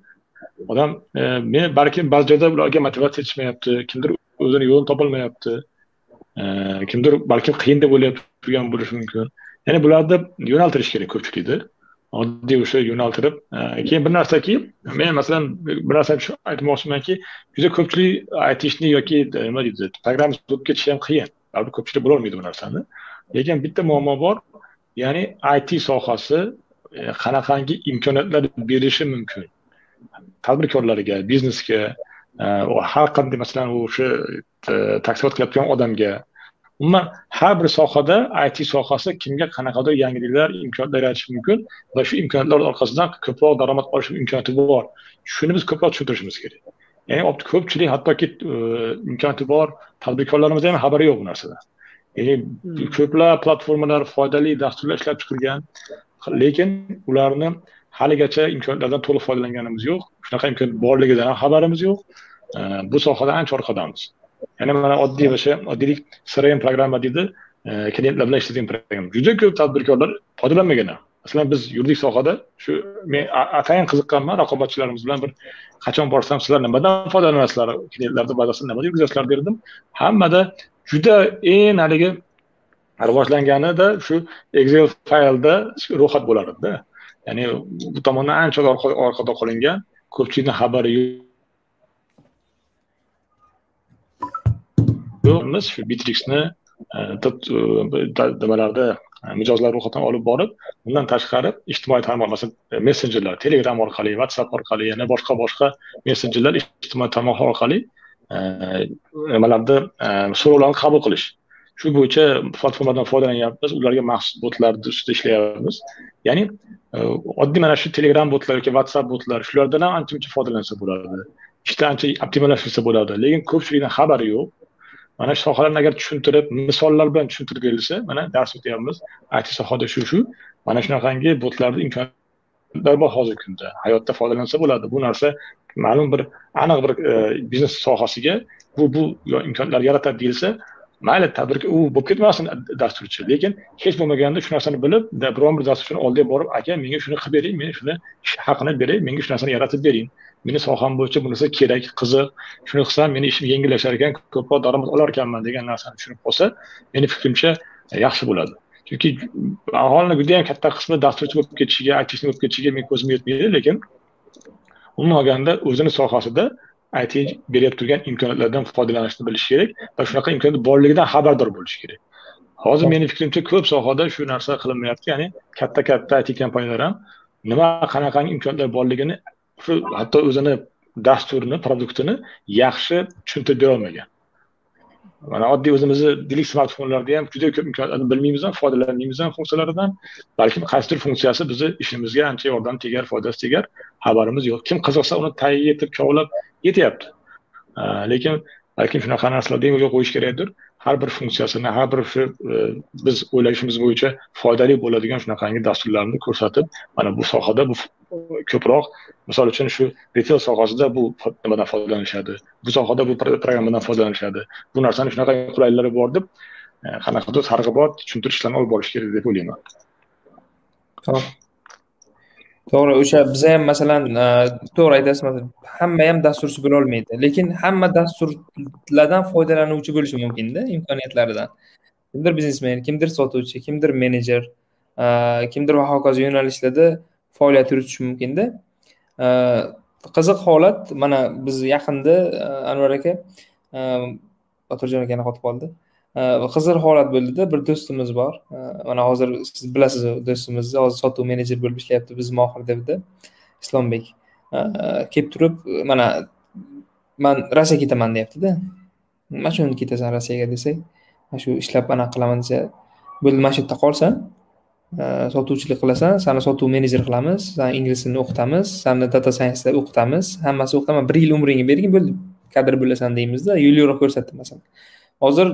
odam men balki ba'zi joyda ularga motivatsiya yetishmayapti. Kimdir o'zini yo'lini topolmayapti. Kimdir balkim qiyin deb o'ylayotgan turgan bo'lishi mumkin. Ya'ni bularni yo'naltirish kerak ko'pchilikni. Oddiy o'sha yo'naltirib e, keyin bir narsaki men masalan bir narsani aytmoqchimanki juda ko'pchilik aytishni yoki e, nima deydi programmist bo'lib ketish ham qiyin. Baribir ko'pchilik bilolmaydi bu narsani. Lekin bitta muammo bor ya'ni it sohasi e, qanaqangi imkoniyatlar berishi mumkin. Tadbirkorlarga biznesga har qanday masalan o'sha e, qilayotgan odamga umuman har bir sohada it sohasi kimga qanaqadir yangiliklar imkoniyatlar yaratishi mumkin va shu imkoniyatlar orqasidan ko'proq daromad olish imkoniyati bor. Shuni biz ko'proq tushuntirishimiz kerak. Ya'ni ko'pchilik hattoki imkoniyati bor tadbirkorlarimiz ham xabari yo'q bu narsadan. Ya'ni hmm. ko'plab platformalar foydali dasturlar ishlab chiqilgan lekin ularni haligacha imkoniyatlardan to'liq foydalanganimiz yo'q. Shunaqa imkoniyat borligidan ham xabarimiz yo'q. Bu sohada ancha orqadamiz ya'ni mana oddiy o'sha oddiylik crm programma deydi e, klientlar bilan ishlaydigan programma juda ko'p tadbirkorlar foydalanmagan. Masalan biz yuridik sohada shu men atayin qiziqqanman raqobatchilarimiz bilan bir qachon borsam sizlar nimadan foydalanasizlar? Klientlarni bazasini nimada yurgizasizlar derdim. Hammada juda eng haligi rivojlanganida shu excel faylda ro'yxat bo'lar edida ya'ni bu tomondan ancha orqada qolingan ko'pchilikni xabari yo'q biz shu bitrixni e, e, nimalarda e, mijozlar ro'yxatidan olib borib undan tashqari ijtimoiy tarmoq masalan messenjerlar telegram orqali whatsapp orqali yana boshqa boshqa messenjerlar ijtimoiy tarmoq orqali nimalarni so'rovlarni qabul qilish. Shu bo'yicha platformadan foydalanyapmiz ularga maxsus botlarni ustida ishlayapmiz. Ya'ni oddiy mana shu telegram botlar yoki whatsapp botlar shulardan ham ancha muncha foydalansa bo'ladi. Ishda ancha optimallashtirsa bo'ladi. Lekin ko'pchilikni xabari yo'q. Mana shu sohalarni agar tushuntirib misollar bilan tushuntirib berilsa mana dars o'tyapmiz. It sohada shu shu. Mana shunaqangi botlarni imkoniyatlar bor hozirgi kunda. Hayotda foydalansa bo'ladi. Bu narsa ma'lum bir aniq bir e, biznes sohasiga bu bu imkoniyatlar yaratadi deyilsa mayli tadbir u bo'lib ketmasin dasturchi. Lekin hech bo'lmaganda shu narsani bilib biron bir dasturchini oldiga borib aka menga shuni qilib bering men shuni haqini beray menga shu narsani yaratib bering. Meni soham bo'yicha bunisi kerak qiziq. Shuni qilsam meni ishim yengillashar ekan ko'proq daromad olar ekanman degan narsani tushunib qolsa meni fikrimcha e, yaxshi bo'ladi. Chunki aholini judayam katta qismi dasturchi bo'lib ketishiga aytishni bo'lib ketishiga men ko'zim yetmaydi lekin umuman olganda o'zini sohasida it berib turgan imkoniyatlardan foydalanishni bilish kerak va shunaqa imkoniyat borligidan xabardor bo'lish kerak. Hozir meni fikrimcha ko'p sohada shu narsa qilinmayapti ya'ni katta katta it kompaniyalar ham nima qanaqangi imkoniyatlar borligini shu hatto o'zini dasturini produktini yaxshi tushuntirib berolmagan mana oddiy o'zimizni dilik smartfonlarda ham juda ko'p imkoniyatlarni bilmaymiz ham foydalanmaymiz ham funksiyalaridan balkim qaysidir funksiyasi bizni ishimizga ancha yordam tegar foydasi tegar xabarimiz yo'q. Kim qiziqsa uni tagiga yetib kovlab yetyapti. Lekin balkim shunaqa narsalarni yo'lga qo'yish kerakdir. Har bir funksiyasini har bir shu e, biz o'ylashimiz bo'yicha foydali bo'ladigan shunaqangi dasturlarni ko'rsatib mana bu sohada bu ko'proq misol uchun shu retail sohasida bu nimadan foydalanishadi bu sohada bu programmadan foydalanishadi bu narsani shunaqa qulayliklari bor deb e, qanaqadir targ'ibot tushuntirish ishlarini olib borish kerak deb o'ylayman. To'g'ri o'sha biza ham masalan e, to'g'ri aytasiz hamma ham dasturchi bo'lolmaydi lekin hamma dasturlardan foydalanuvchi bo'lishi mumkinda imkoniyatlaridan. Kimdir biznesmen kimdir sotuvchi kimdir menejer e, kimdir va hokazo yo'nalishlarda faoliyat yuritishi mumkinda e, qiziq holat mana biz yaqinda anvar aka botirjon akani qotib qoldi. Qiziq holat bo'ldida bir do'stimiz bor. Mana hozir siz bilasiz do'stimizni hozir sotuv menejer bo'lib ishlayapti biz mohir devda islombek. Kelib turib mana man rossiyaga ketaman deyaptida. Qachon ketasan rossiyaga desak mana shu ishlab anaqa qilaman desa bo'ldi mana shu yerda qolsan sotuvchilik qilasan sani sotuv menejer qilamiz sani ingliz tilini o'qitamiz sani data scienceda o'qitamiz hammasi o'qitaman. Bir yil umringni bergin bo'ldi kadr bo'lasan deymizda yo'l yo'riq ko'rsatdi masalan. Hozir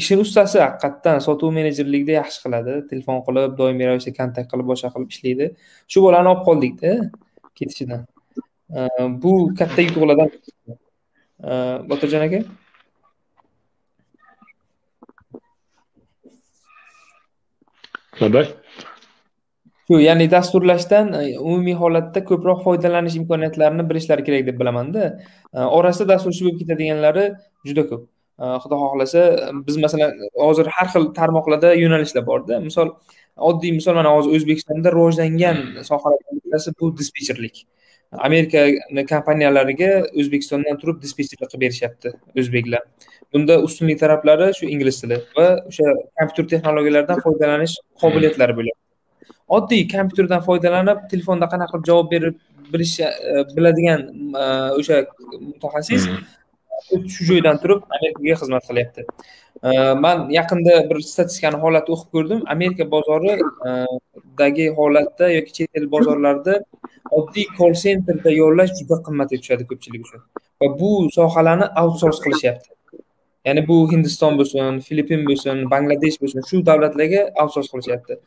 ishini ustasi haqiqatdan sotuv menejerlikda yaxshi qiladi. Telefon qilib doimiy ravishda kontakt qilib boshqa qilib ishlaydi. Shu bolani olib qoldikda ketishidan. Bu katta yutuqlardan botirjon aka? Shu ya'ni dasturlashdan umumiy holatda ko'proq foydalanish imkoniyatlarini bilishlari kerak deb bilamanda. Orasida dasturchi bo'lib ketadiganlari juda ko'p xudo xohlasa biz masalan hozir har xil tarmoqlarda yo'nalishlar borda. Misol oddiy misol mana hozir o'zbekistonda rivojlangan sohalardan bittasi bu dispetcherlik. Amerika kompaniyalariga o'zbekistondan turib dispetcherlik qilib berishyapti o'zbeklar. Bunda ustunlik taraflari shu ingliz tili va o'sha kompyuter texnologiyalaridan foydalanish qobiliyatlari bo'ladi. Oddiy kompyuterdan foydalanib telefonda qanaqa qilib javob berib bilish biladigan o'sha mutaxassis shu joydan turib amerikaga xizmat qilyapti. Man yaqinda bir statistikani holatni o'qib ko'rdim. Amerika bozoridagi e, holatda yoki chet el bozorlarida oddiy call centerda yollash juda qimmatga tushadi ko'pchilik uchun. Va bu sohalarni outsors qilishyapti. Ya'ni bu hindiston bo'lsin filippin bo'lsin bangladesh bo'lsin shu davlatlarga outsors qilishyapti.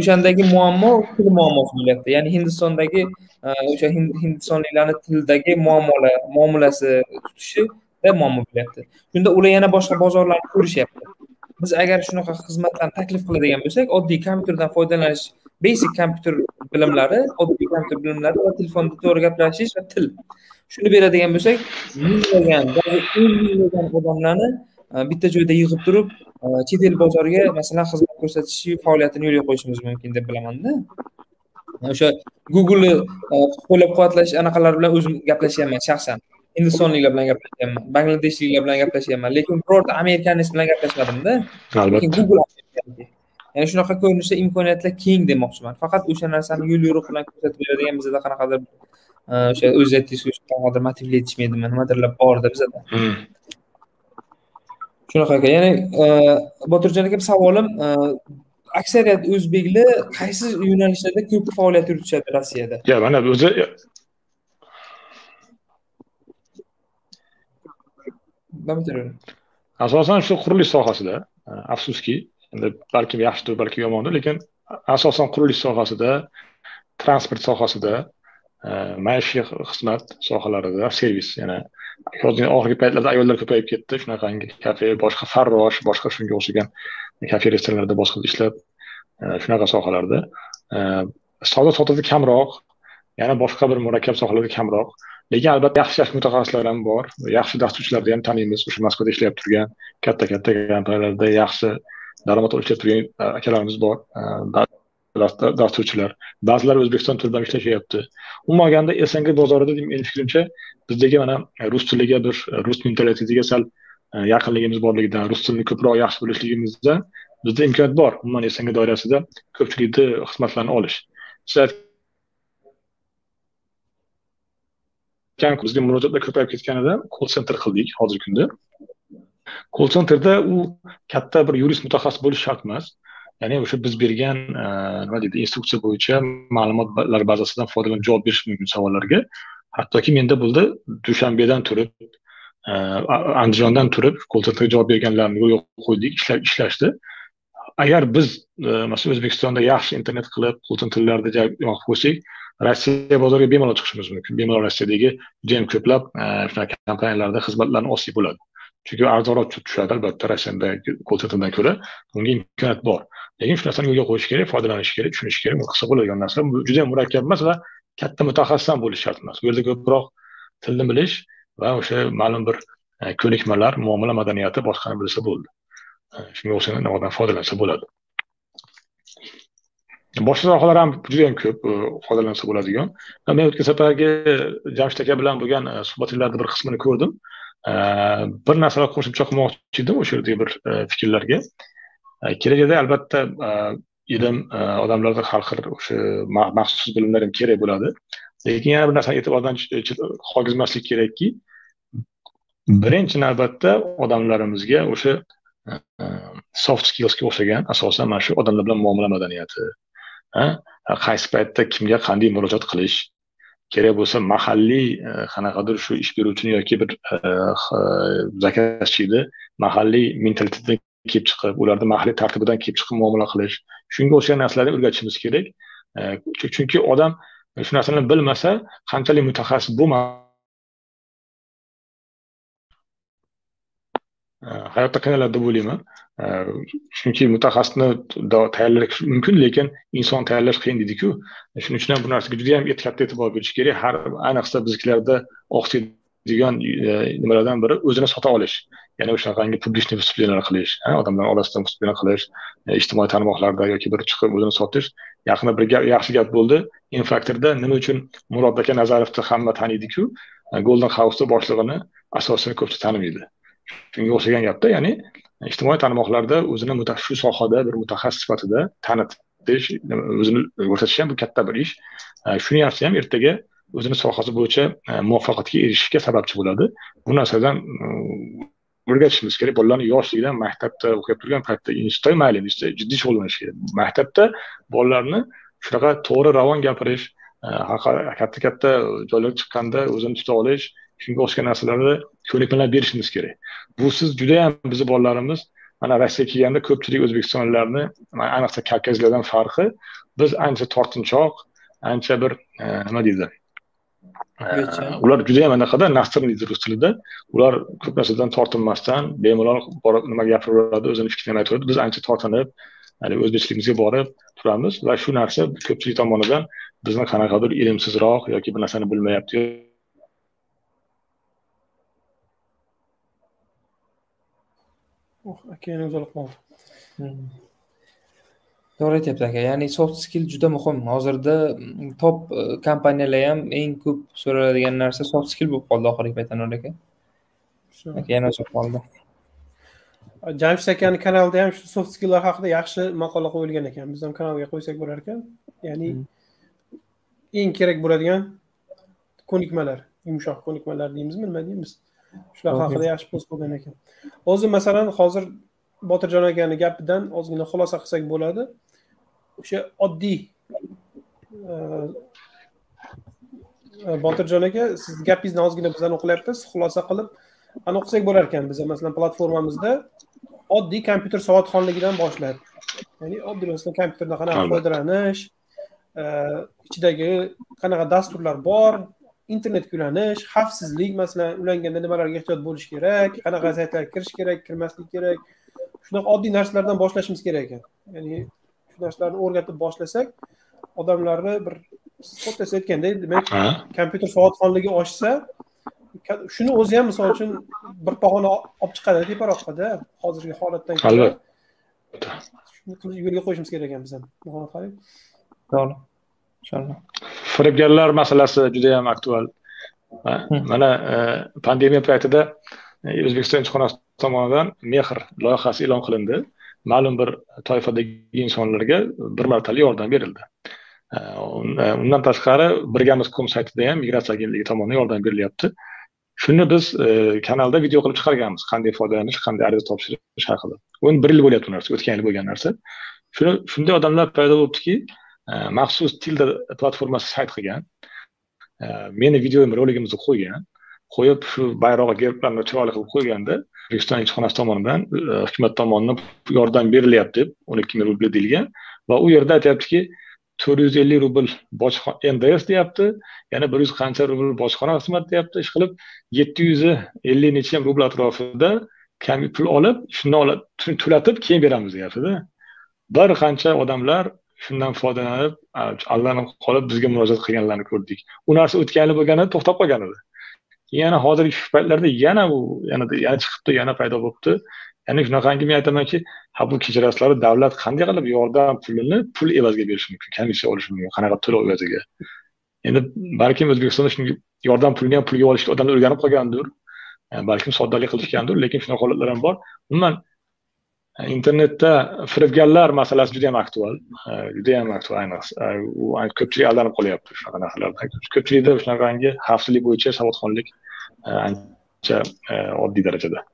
O'shandagi muammo til muammosi bo'lyapti. Ya'ni hindistondagi e, o'sha hindistonliklarni tildagi muammolar muomalasi tutishi muammo bo'lyapti shunda ular yana boshqa bozorlarni ko'rishyapti. Biz agar shunaqa xizmatlarni taklif qiladigan bo'lsak oddiy kompyuterdan foydalanish basic kompyuter bilimlari oddiy kompyuter bilimlari va telefonda to'g'ri gaplashish va til. Shuni beradigan bo'lsak minglagan o'n minglagan odamlarni e, bitta joyda yig'ib turib e, chet el bozoriga masalan xizmat ko'rsatish faoliyatini yo'lga qo'yishimiz mumkin deb bilamanda. O'sha google'ni e, qo'llab quvvatlash anaqalar bilan o'zim gaplashyapman shaxsan. Hindistonliklar bilan gaplashyapman bangladeshliklar bilan gaplashyapman lekin birorta amerikanец bilan gaplashmadimda. Albatta. Ya'ni shunaqa ko'rinishda imkoniyatlar keng demoqchiman. Faqat o'sha narsani yo'l yo'riq bilan ko'rsatib beradigan bizada qanaqadir e, o'sha o'zingiz aytdingiz qanaqadir motivli etishmaydimi nimadirlar borda bizada. Hmm. shunaqa aka ya'ni e, botirjon aka savolim e, aksariyat o'zbeklar qaysi yo'nalishlarda ko'p faoliyat yuritishadi rossiyada? Yo'q mana o'zi asosan shu qurilish sohasida e, afsuski endi balkim yaxshidir balki yomondir lekin asosan qurilish sohasida transport sohasida e, maishiy xizmat sohalarida servis yana hozir oxirgi paytlarda ayollar ko'payib ketdi shunaqangi kafe boshqa farrosh boshqa shunga o'xshagan kafe restoranlarda boshqa ishlab e, shunaqa sohalarda savdo sotuvi kamroq yana boshqa bir murakkab sohalarda kamroq. Lekin albatta yaxshi yaxshi mutaxassislar ham bor yaxshi dasturchilarni ham taniymiz o'sha moskvada ishlab turgan katta katta kompaniyalarda yaxshi daromad olib turgan akalarimiz bor dasturchilar ba'zilari o'zbekiston tilida ham ishlashyapti umuman olganda sng bozorida meni fikrimcha bizdagi mana rus tiliga bir rus mentalitetiga sal yaqinligimiz borligidan rus tilini ko'proq yaxshi bilishligimizdan bizda imkoniyat bor umuman sng doirasida ko'pchilikni xizmatlarini olish siz bizga murojaatlar ko'payib ketganidan call center qildik hozirgi kunda. Call centerda u katta bir yurist mutaxassis bo'lish shart emas ya'ni o'sha biz bergan e, nima deydi instruksiya bo'yicha ma'lumotlar bazasidan foydalanib javob berish mumkin savollarga. Hattoki menda bo'ldi dushanbedan turib e, andijondan turib call centerga javob berganlarni yo'lga qo'ydik ishlashdi. Agar biz e, masalan o'zbekistonda yaxshi internet qilib kolsentrlarda yoqib qo'ysak rossiya bozoriga bemalol chiqishimiz mumkin. Bemalol rossiyadagi judayam ko'plab e, shunaqa kompaniyalarda xizmatlarni olsak bo'ladi. Chunki arzonroq tushadi albatta rossiyada kolsentrdan ko'ra bunga imkoniyat bor. Lekin shu narsani yo'lga qo'yish kerak foydalanish kerak tushunish kerak bu qilsa bo'ladigan narsa. Bu juda murakkab emas va katta mutaxassis ham bo'lish shart emas. Bu yerda ko'proq tilni bilish va o'sha ma'lum bir e, ko'nikmalar muomala madaniyati boshqani bilsa bo'ldi. E, shunga o'xshagan foydalansa bo'ladi. Boshqa sohalar ham juda yam ko'p e, foydalansa bo'ladigan. Men o'tgan safargi jamshid aka bilan bo'lgan e, suhbatinglarni bir qismini ko'rdim. E, bir narsalar qo'shimcha qilmoqchi edim o'sha yerdagi bir fikrlarga. Kelajakda albatta ilm odamlarda har xil o'sha maxsus bilimlar ham kerak bo'ladi. Lekin yana bir narsani e'tibordan qolgizmaslik kerakki birinchi navbatda odamlarimizga o'sha soft skillsga o'xshagan asosan mana shu odamlar bilan muomala madaniyati qaysi paytda kimga qanday murojaat qilish kerak bo'lsa mahalliy e, qanaqadir shu ish beruvchini yoki bir e, e, zakazchini mahalliy mentalitetdan kelib chiqib ularni mahalliy tartibidan kelib chiqib muomala qilish. Shunga o'xshagan narsalarni o'rgatishimiz kerak. Chunki odam shu narsalarni bilmasa qanchalik mutaxassis bo'lmasin hayotda qiynaladi deb o'ylayman chunki mutaxassisni tayyorlash mumkin lekin inson tayyorlash qiyin deydiku. Shuning uchun ham bu narsaga juda yam katta e'tibor berish kerak. Har ayniqsa biznikilarda oqsaydigan e, nimalardan biri o'zini sota olish. Ya'ni o'shanaqangi publichniy выступлениялар qilish odamlar orasida выступление qilish e, ijtimoiy tarmoqlarda yoki bir chiqib o'zini sotish. Yaqinda bir gap yaxshi gap bo'ldi. Infaktorda nima uchun murod aka nazarovni hamma taniydiku? E, Golden house boshlig'ini asosini ko'pchilik tanimaydi. Shunga o'xshagan gapda ya'ni ijtimoiy tarmoqlarda o'zini shu sohada bir mutaxassis sifatida tanitish o'zini ko'rsatish ham bu katta bir ish. E, shuni yaxshi ham ertaga o'zini sohasi bo'yicha e, muvaffaqiyatga erishishga sababchi bo'ladi. Bu narsadan e, o'rgatishimiz kerak. Bolalarni yoshligidan maktabda o'qib turgan paytda institutda mayli jiddiy shug'ullanish kerak. Maktabda bolalarni shunaqa to'g'ri ravon gapirish katta katta joylarga chiqqanda o'zini tuta olish shunga o'xshagan narsalarni ko'nikmalar berishimiz kerak. Busiz judayam bizni bolalarimiz mana rossiyaga kelganda ko'pchilik o'zbekistonliklarni ayniqsa kavkazlardan farqi biz ancha tortinchoq ancha bir e, nima deydi? Ular judayam anaqada nasr deydi rus tilida. Ular ko'p narsadan tortinmasdan bemalol borib nima gapiraveradi o'zini fikrini aytaveradi biz ancha tortinib haligi o'zbekchiligimizga borib turamiz va shu narsa ko'pchilik tomonidan bizni qanaqadir ilmsizroq yoki bir narsani bilmayapti aka yana uzilib qoldi to'g'ri aytyapsiz aka ya'ni soft skill juda muhim hozirda top kompaniyalar ham eng ko'p so'raladigan narsa soft skill bo'lib qoldi oxirgi paytda anvar aka aka yana o'sib qoldi jamshid akani kanalida ham shu soft skilllar haqida yaxshi maqola qo'yilgan ekan biz ham kanalga qo'ysak bo'lar ekan ya'ni eng kerak bo'ladigan ko'nikmalar yumshoq ko'nikmalar deymizmi nima deymiz shular haqida yaxshi post bo'lgan ekan. Hozir masalan hozir botirjon akani gapidan ozgina xulosa qilsak bo'ladi. O'sha oddiy e, e, botirjon aka sizni gapingizni ozgina bizdan o'qilyapmiz xulosa qilib ani o'qisak bo'lar ekan biza. Masalan platformamizda oddiy kompyuter savodxonligidan boshlab ya'ni oddiy masalan kompyuterdan qanaqa foydalanish ichidagi qanaqa dasturlar bor internetga ulanish xavfsizlik masalan ulanganda nimalarga ehtiyot bo'lish kerak qanaqa saytlarga kirish kerak kirmaslik kerak. Shunaqa oddiy narsalardan boshlashimiz kerak ekan. Ya'ni shu narsalarni o'rgatib boshlasak odamlarni bir siz aytgandek demak kompyuter savodxonligi oshsa shuni o'zi ham misol uchun bir pog'ona olib chiqadi teparoqqada hozirgi holatdan ko'ra albatta. Shuni yo'lga qo'yishimiz kerak ekan biz ham to'g'ri inshaalloh firibgarlar masalasi juda yam aktual mana e, pandemiya paytida e, o'zbekiston elchixonasi tomonidan mehr loyihasi e'lon qilindi. Ma'lum bir toifadagi insonlarga bir martalik yordam berildi. E, undan tashqari birgamiz kom saytida ham migratsiya agentligi tomonidan yordam berilyapti. Shuni biz kanalda video qilib chiqarganmiz. Qanday foydalanish qanday ariza topshirish haqida. Endi bir yil bo'lyapti bu narsa o'tgan yil bo'lgan narsa. Shuni shunday odamlar paydo bo'libdiki maxsus tilda platformasi sayt qilgan meni videoyim roligimizni qo'ygan qo'yib shu bayrog'i gerblarni chiroyli qilib qo'yganda o'zbekiston elchixonasi tomonidan э, hukumat tomonidan yordam berilyapti deb o'n ikki ming rubl deyilgan. Va u yerda aytyaptiki to'rt yuz ellik rubl bojxona nds deyapti yana bir yuz qancha rubl bojxona xizmat deyapti. Ish qilib yetti yuz ellik necha rubl atrofida kam pul olib shuni olib to'latib keyin beramiz deyaptida. Bir qancha odamlar shundan foydalanib aldanib qolib bizga murojaat qilganlarni ko'rdik. U narsa o'tgan yil bo'lganda to'xtab qolgan edi. Yana hozirgi shu paytlarda yana u yana yana chiqibdi yana paydo bo'libdi. Ya'ni shunaqangi men aytamanki ha bu kechirasizlar davlat qanday qilib yordam pulini pul evaziga berishi mumkin komissiya olishi mumkin qanaqa to'lov evaziga. Endi balkim o'zbekistonda shunga yordam pulini ham pulga olishga odamlar o'rganib qolgandir e, balkim soddalik qilishgandir lekin shunaqa holatlar ham bor. Umuman internetda firibgarlar masalasi juda yam aktual juda yam aktual ayniqsa u ko'pchilik aldanib qolyapti shunaqa narsalardan. Ko'pchilikda shunaqangi xavfsizlik bo'yicha savodxonlik ancha oddiy darajada.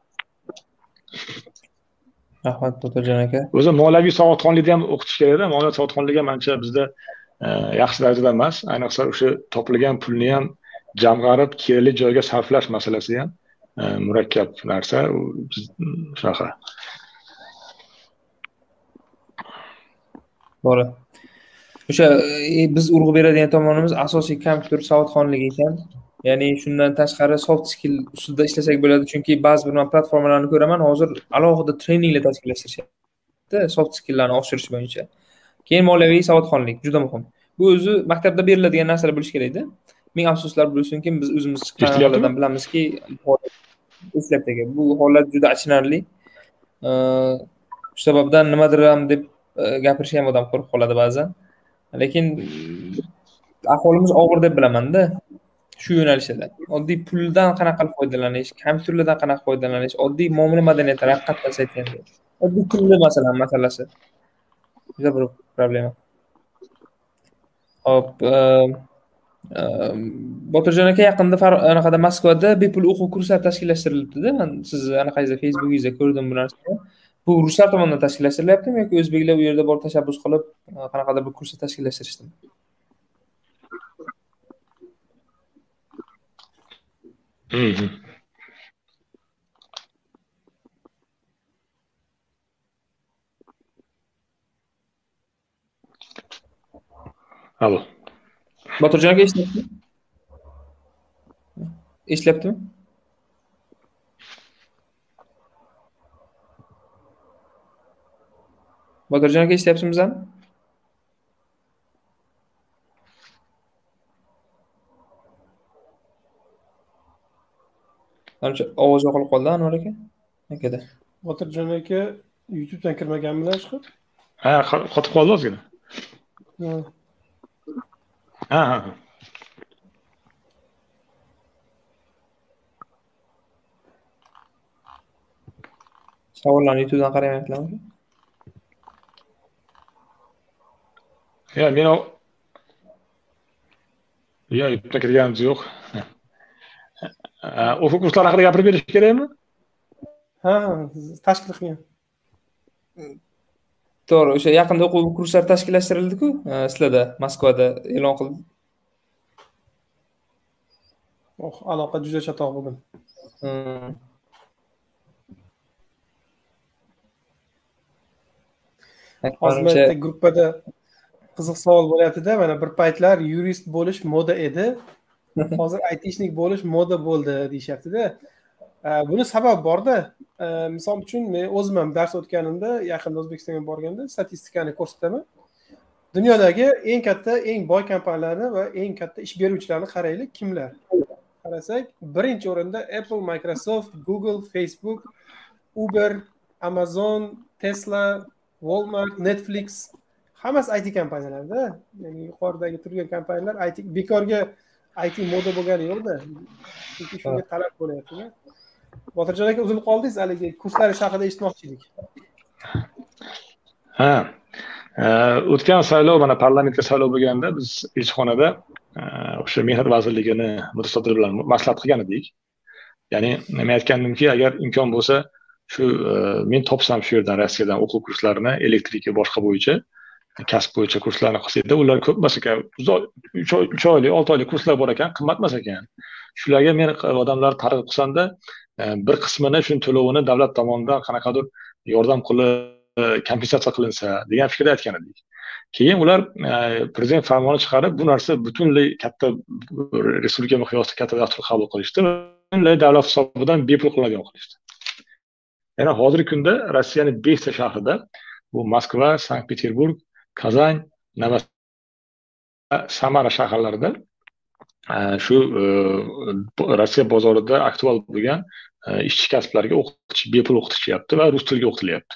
Rahmat botirjon aka. O'zi moliyaviy savodxonlikni ham o'qitish kerakda moliya savodxonligi ham ancha bizda yaxshi darajada emas. Ayniqsa o'sha topilgan pulni ham jamg'arib kerakli joyga sarflash masalasi ham murakkab narsa. Shunaqa to'g'ri. O'sha e, biz urg'u beradigan tomonimiz asosiy kompyuter savodxonligi ekan. Ya'ni shundan tashqari soft skill ustida ishlasak bo'ladi. Chunki ba'zi bir man platformalarni ko'raman hozir alohida treninglar tashkillashtirisyapti soft skilllarni oshirish bo'yicha. Keyin moliyaviy savodxonlik juda muhim. Bu o'zi maktabda beriladigan narsalar bo'lishi kerakda ming afsuslar bo'lsinki biz o'zimiz chiqqan bilamizki eslayapti aka bu holat juda achinarli. Shu sababdan nimadir ham deb gapirishni ham odam qo'rqib qoladi ba'zan. Lekin ahvolimiz og'ir deb bilamanda shu yo'nalishda oddiy puldan qanaqa qilib foydalanish kompyuterlardan qanaqa foydalanish oddiy muomala madaniyati haqiqatdan aytganda oddiy pulni masalan masalasi. Juda bir problema hop ehm, ehm, botirjon aka yaqinda anaqada moskvada bepul o'quv kurslari tashkillashtirilibdida. Man sizni anaqangizda facebookingizda ko'rdim bu narsani. Bu ruslar tomonidan tashkillashtirilyaptimi yoki o'zbeklar u yerda borib tashabbus qilib e, qanaqadir bir kursni tashkillashtirishdimi Alo. Botirjon aka eshityaptimi? Eshityaptimi? Botirjon aka eshityapsizmi bizani manimcha ovoz yo'qolib qoldi anvar aka. Akada. Botirjon aka youtubedan kirmaganmilar chiqib ha qotib qoldi ozgina. Ha. Ha savollarni youtubedan qaramayaptilarmi Ja, men yo yo'qqa kirganimiz yo'q o'quv kurslari haqida gapirib berish kerakmi ha tashkil qilgan to'g'ri o'sha yaqinda o'quv kurslari tashkillashtirildiku sizlarda moskvada e'lon qildi oh aloqa juda chatoq bugun hozir gruppada qiziq savol bo'lyaptida mana bir paytlar yurist bo'lish moda edi. Hozir aytishnik bo'lish moda bo'ldi deyishyaptida. Buni sababi borda misol uchun men o'zim ham dars o'tganimda yaqinda o'zbekistonga borganda statistikani ko'rsataman. Dunyodagi eng katta eng boy kompaniyalarni va eng katta ish beruvchilarni qaraylik. Kimlar? Qarasak birinchi o'rinda apple microsoft google facebook uber amazon tesla walmart netflix hammasi it kompaniyalarda ya'ni yuqoridagi turgan kompaniyalar it bekorga it moda bo'lgani yo'qda chunki shunga talab bo'lyaptida. Botirjon aka uzilib qoldingiz haligi kurslaringiz haqida eshitmoqchi edik ha o'tgan saylov mana parlamentga saylov bo'lganda biz elchixonada o'sha mehnat vazirligini mutasaddi bilan maslahat qilgan edik. Ya'ni men aytgandimki agar imkon bo'lsa shu men topsam shu yerdan rossiyadan o'quv kurslarini elektrika boshqa bo'yicha kasb bo'yicha kurslarni qilsakda ular ko'p emas ekan. Uch oylik olti oylik kurslar bor ekan qimmat emas ekan. Shularga men odamlarni targ'ib qilsamda e, bir qismini shuni to'lovini davlat tomonidan qanaqadir yordam qilib e, kompensatsiya qilinsa degan fikrda aytgan edik. Keyin ular e, prezident farmoni chiqarib bu narsa butunlay katta respublika miqyosida katta dastur qabul qilishdi butunlay davlat hisobidan bepul qilinadigan qilishdi. Yana hozirgi kunda rossiyani beshta shahrida bu moskva sankt peterburg kazan samara shaharlarida e, shu e, rossiya bozorida aktual bo'lgan e, ishchi kasblarga o'qitish bepul o'qitishyapti va rus tiliga o'qitilyapti.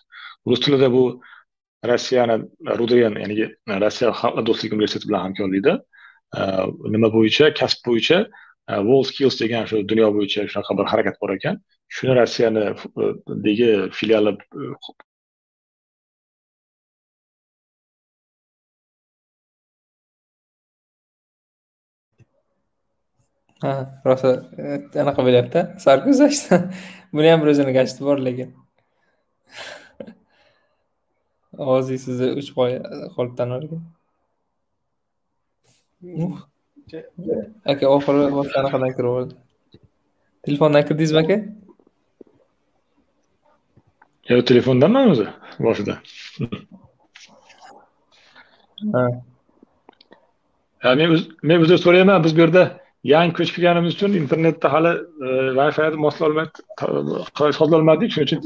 Rus tilida bu rossiyani rudren ya'ni rossiya xalqlar do'stligi universiteti bilan hamkorlikda nima bo'yicha kasb bo'yicha world skills degan shu dunyo bo'yicha shunaqa bir harakat bor ekan. Shuni rossiyanidagi filiali ha rosa anaqa bo'lyapti. Sarguzasht buni ham bir o'zini gashti bor lekin. Ovozingiz sizni uch qoya qolibdan ekan aka oxiri boshqa anaqadan kirib oldi. Telefondan kirdingizmi aka? Yo'q telefondanman o'zi boshida. Ha. Men men o'zi so'rayman biz bu yerda yangi ko'chib kelganimiz uchun internetda hali e, wi fini moslolmay sozlolmadik shuning uchun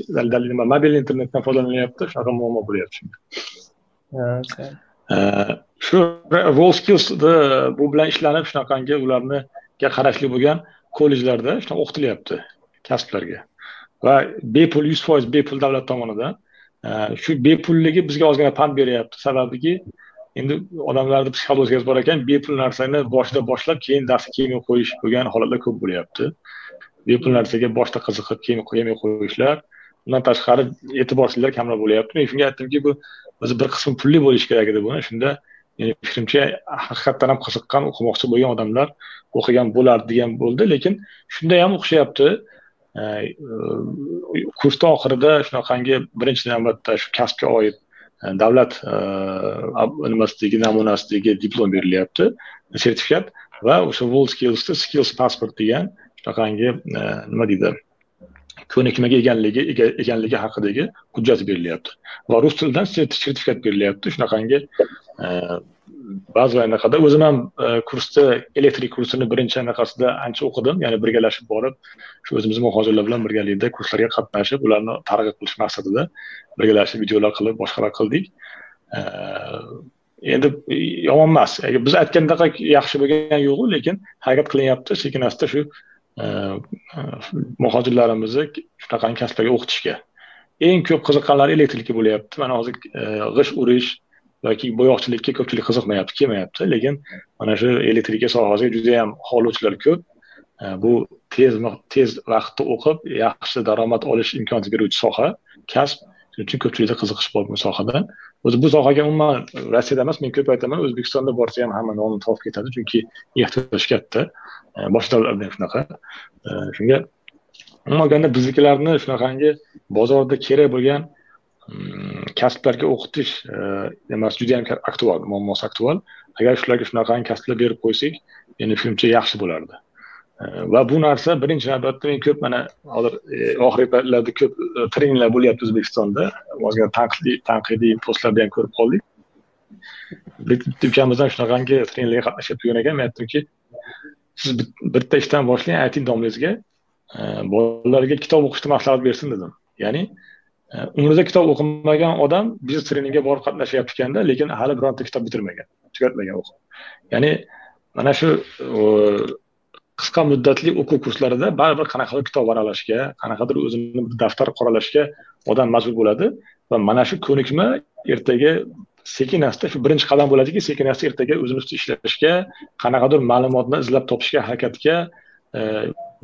nima mobil internetdan foydalanyapti shunaqa muammo bo'lyapti shu skills bu bilan ishlanib shunaqangi ularniga qarashli bo'lgan kollejlarda shunaqa o'qitilyapti kasblarga. Va bepul yuz foiz bepul davlat tomonidan shu bepulligi bizga ozgina pand beryapti. Sababiki endi odamlarni psixologiyasi bor ekan bepul narsani boshida boshlab keyin darsga kelmay qo'yish bo'lgan holatlar ko'p bo'lyapti. Bepul narsaga boshida qiziqib keyin qo'yamay qo'yishlar. Undan tashqari e'tiborsizlar kamroq bo'lyapti. Men shunga aytdimki bu o'zi bir qismi pulli bo'lishi kerak edi buni. Shunda meni fikrimcha haqiqatdan ham qiziqqan o'qimoqchi bo'lgan odamlar o'qigan bo'lardi degan bo'ldi. Lekin shunda ham o'qishyapti kursni oxirida shunaqangi birinchi navbatda shu kasbga oid davlat nimasidagi namunasidagi diplom berilyapti sertifikat va o'sha world skillsda skills passport degan shunaqangi nima deydi ko'nikmaga egaligi eganligi haqidagi hujjat berilyapti va rus tilidan sertifikat berilyapti shunaqangi ba'zi anaqada o'zim ham e, kursda elektrik kursini birinchi anaqasida ancha o'qidim ya'ni birgalashib borib shu o'zimizni muhojirlar bilan birgalikda kurslarga qatnashib ularni targ'ib qilish maqsadida birgalashib videolar qilib boshqalar qildik. E, endi yomon emas. Biz aytgandaqa yaxshi bo'lgani yo'qu lekin harakat qilinyapti. Sekin asta shu e, muhojirlarimizni shunaqangi kasblarga o'qitishga. Eng ko'p qiziqqanlari elektrika bo'lyapti. Mana hozir g'isht urish yoki bo'yoqchilikka ko'pchilik qiziqmayapti kelmayapti lekin mana shu elektrika sohasiga juda yam xohlovchilar ko'p e, bu tez tez vaqtda o'qib yaxshi daromad olish imkoniyati beruvchi soha kasb. Shuning uchun ko'pchilikda qiziqish bor bu sohada? O'zi bu sohaga umuman rossiyada emas men ko'p aytaman o'zbekistonda borsa ham hamma nonni topib ketadi chunki ehtiyoj katta. E, boshqa davlatlarda ham shunaqa e, shunga umuman olganda biznikilarni shunaqangi bozorda kerak bo'lgan kasblarga o'qitish emas juda yam aktual muammosi aktual agar shularga shunaqangi kasblar berib qo'ysak meni fikrimcha yaxshi bo'lardi. Va bu narsa birinchi navbatda men ko'p mana hozir oxirgi paytlarda ko'p treninglar bo'lyapti o'zbekistonda. Ozgina tanqidiy tanqidiy postlarda ham ko'rib qoldik. Bitta ukamizdan shunaqangi treninglarga qatnashib turgan ekan. Men aytdimki siz bitta ishdan boshlang ayting domlangizga э, bolalarga kitob o'qishni maslahat bersin dedim. Ya'ni umrida kitob o'qimagan odam biznes treningga borib qatnashyapti ekanda lekin hali bironta kitob bitirmagan tugatmagan o'qib. Ya'ni mana shu qisqa muddatli o'quv kurslarida baribir qanaqadir kitob varaqlashga qanaqadir o'zini bir daftar qoralashga odam majbur bo'ladi va mana shu ko'nikma ertaga sekin asta shu birinchi qadam bo'ladiki sekin asta ertaga o'zini ustida ishlashga qanaqadir ma'lumotni izlab topishga harakatga e,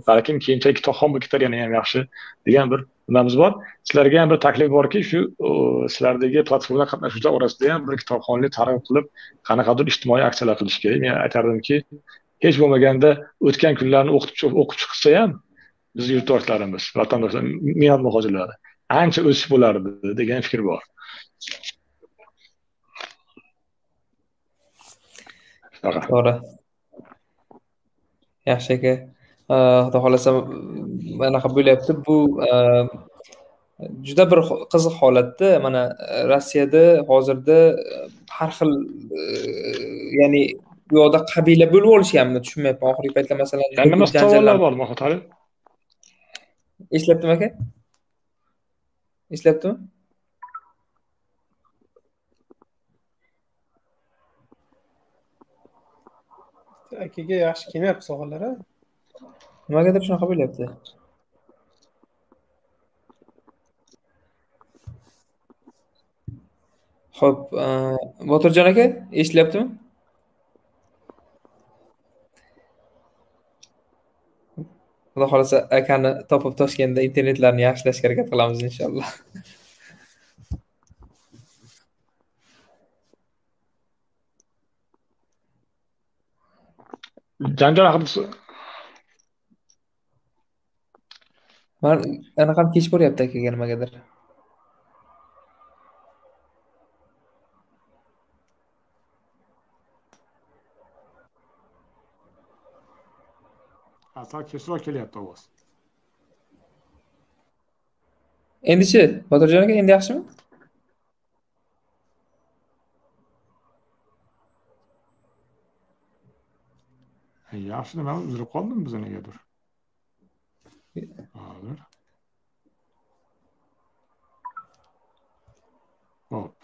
balkim keyinchalik kitobxon bo'lib ketar yana ham yaxshi degan bir nimamiz bor. Sizlarga ham bir taklif borki shu sizlardagi platforma qatnashuvchilar orasida ham bir kitobxonlik targ'ib qilib qanaqadir ijtimoiy aksiyalar qilish kerak. Men aytardimki hech bo'lmaganda o'tgan kunlarni o'qib o'qib chiqsa ham bizni yurtdoshlarimiz vatandoshlar mehnat muhojirlari ancha o'sish bo'lardi degan fikr bor. To'g'ri. Yaxshi aka. Xudo xohlasa anaqa bo'lyapti bu juda bir qiziq holatda mana rossiyada hozirda har xil ya'ni bu yoqda qabila bo'lib olishganmi tushunmayapman oxirgi paytda masalan nima savollar bor mahmud eslayaptimi aka eslayaptimi akaga yaxshi kelmayapti savollar a nimagadir shunaqa bo'lyapti. Ho'p e, botirjon aka eshitilyaptimi xudo xohlasa akani topib toshkentda internetlarni yaxshilashga harakat qilamiz inshaalloh. Janjal haqida man anaqam kech boryapti akaga nimagadir sal kechroq kelyapti ovoz. Endichi botirjon aka endi yaxshimi? Yaxshi nima uzilib qoldimi biza negadir hozir ho'p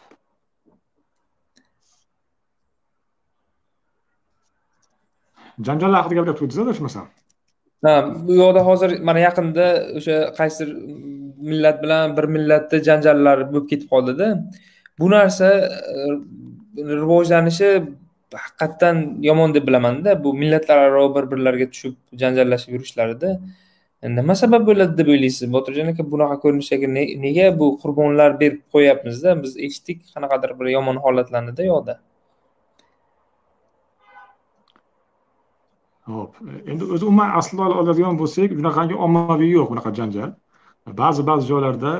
janjallar haqida gapiryapti adashmasam ha bu yoqda hozir mana yaqinda o'sha qaysidir millat bilan bir millatda janjallar bo'lib ketib qoldida bu narsa e, rivojlanishi haqiqatdan yomon deb bilamanda bu millatlararo bir birlariga tushib janjallashib yurishlarida nima sabab bo'ladi deb o'ylaysiz? Botirjon aka bunaqa ko'rinishdagi nega bu qurbonlar berib qo'yyapmizda biz eshitdik qanaqadir bir yomon holatlarnida yoqda ho'p endi o'zi umuman aslida oladigan bo'lsak bunaqangi ommaviy yo'q bunaqa janjal. Ba'zi ba'zi joylarda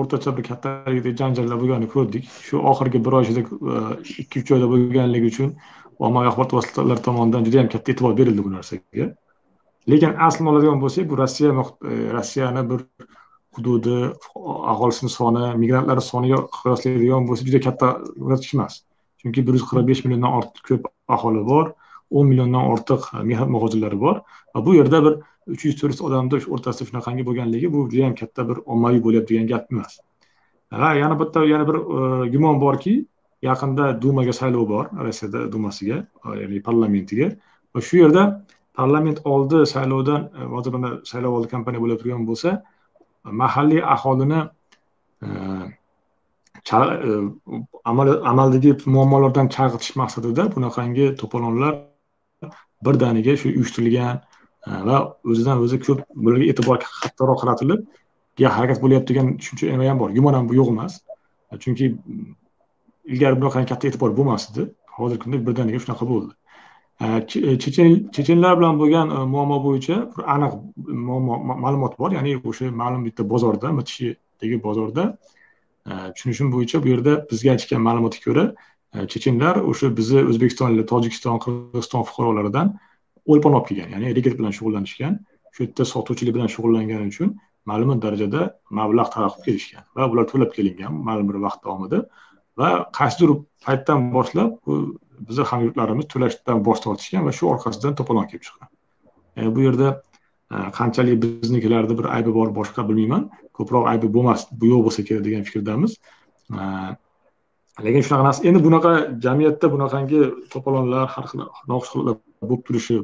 o'rtacha bir kattalikdagi janjallar bo'lganini ko'rdik. Shu oxirgi bir oy ichida e, ikki uch oyda bo'lganligi uchun ommaviy axborot vositalari tomonidan juda yam katta e'tibor berildi bu narsaga. Lekin aslini oladigan bo'lsak bu rossiya e, rossiyani bir hududi aholisini soni migrantlar soniga qiyoslaydigan bo'lsa juda katta ko'rsatkich emas. Chunki bir yuz qirq besh milliondan ortiq ko'p aholi bor o'n milliondan ortiq e, mehnat muhojirlari bor va bu yerda bir uch yuz to'rt yuz odamni o'rtasida shunaqangi bo'lganligi bu judayam katta bir ommaviy bo'lyapti degan gap emas. Va yana bitta yana bir e, gumon borki yaqinda dumaga saylov bor rossiyada dumasiga ya'ni parlamentiga. Va shu yerda parlament oldi saylovdan e, hozir mana saylov oldi kompaniya bo'lib turgan bo'lsa mahalliy aholini e, e, amaldagi muammolardan chalg'itish maqsadida bunaqangi to'polonlar birdaniga shu uyushtirilgan va o'zidan o'zi ko'p bularga e'tibor qattiqroq qaratilib harakat bo'lyapti degan tushuncha ham bor. Gumon ham yo'q emas. Chunki ilgari bunaqangi katta e'tibor bo'lmas edi hozirgi kunda birdaniga shunaqa bo'ldi. E, chechenlar bilan bo'lgan e, muammo bo'yicha bir aniq e, ma'lumot bor. Ya'ni o'sha ma'lum bitta bozorda mitishidagi bozorda tushunishim bo'yicha bu yerda bizga aytishgan ma'lumotga ko'ra chechenlar o'sha bizni o'zbekiston tojikiston qirg'iziston fuqarolaridan o'lpon olib kelgan ya'ni reget bilan shug'ullanishgan shu yerda sotuvchilik bilan shug'ullangani uchun ma'lum bir darajada mablag' talab qilib kelishgan va bular to'lab kelingan ma'lum bir vaqt davomida va qaysidir paytdan boshlab bu bizni hamyurtlarimiz to'lashdan bosh tortishgan va shu orqasidan to'polon kelib chiqqan. E, bu yerda e, qanchalik biznikilarda bir aybi bor boshqa bilmayman. Ko'proq aybi bo'lmas bu yo'q bo'lsa kerak degan fikrdamiz e, lekin shunaqa narsa endi bunaqa jamiyatda bunaqangi to'polonlar har xil noxush holatlar bo'lib turishi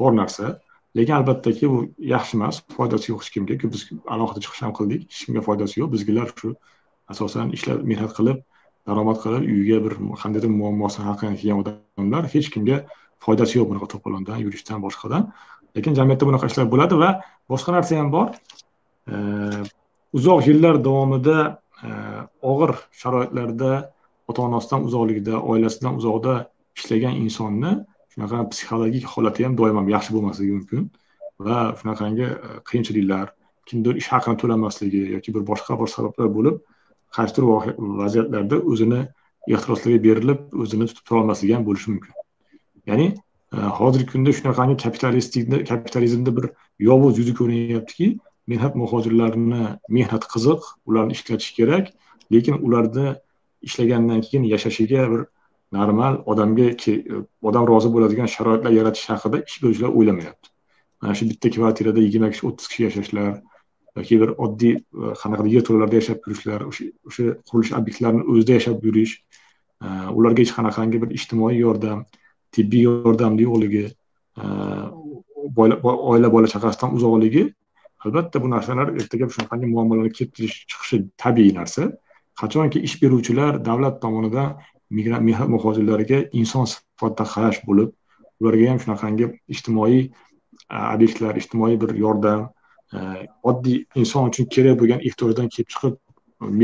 bor narsa. Lekin albattaki bu yaxshi emas foydasi yo'q hech kimga. Biz alohida chiqish ham qildik hech kimga foydasi yo'q. Bizgilar shu asosan ishlab mehnat qilib daromad qilib uyiga bir qandaydir muammosini hal qilgan kelgan odamlar hech kimga foydasi yo'q bunaqa to'polondan yurishdan boshqadan. Lekin jamiyatda bunaqa ishlar bo'ladi va boshqa narsa ham bor. Uzoq yillar davomida e, og'ir sharoitlarda ota onasidan uzoqligida oilasidan uzoqda ishlagan insonni shunaqa psixologik holati ham doim ham yaxshi bo'lmasligi mumkin va shunaqangi e, qiyinchiliklar kimdir ish haqini to'lamasligi yoki bir boshqa bir sabablar bo'lib qaysidir vaziyatlarda o'zini ehtiroslarga berilib o'zini tutib turolmasligi ham bo'lishi mumkin. Ya'ni e, hozirgi kunda shunaqangi kapitalistikni kapitalizmda bir yovuz yuzi ko'rinyaptiki mehnat muhojirlarini mehnati qiziq ularni ishlatish kerak lekin ularni ishlagandan keyin yashashiga bir normal odamga odam rozi bo'ladigan sharoitlar yaratish haqida ish beruvchilar o'ylamayapti mana shu bitta kvartirada yigirma kishi o'ttiz kishi yashashlar yoki bir oddiy e, qanaqadir yerto'lalarda yashab yurishlar o'sha o'sha qurilish obyektlarini o'zida yashab yurish e, ularga hech qanaqangi bir ijtimoiy yordam tibbiy yordamni yo'qligi e, oila bola chaqasidan uzoqligi albatta bu narsalar ertaga shunaqangi muammolarga kelib chiqishi tabiiy narsa. Qachonki ish beruvchilar davlat tomonidan migrant mehnat muhojirlariga inson sifatida qarash bo'lib ularga ham shunaqangi ijtimoiy e, obyektlar ijtimoiy bir yordam oddiy inson uchun kerak bo'lgan ehtiyojdan kelib chiqib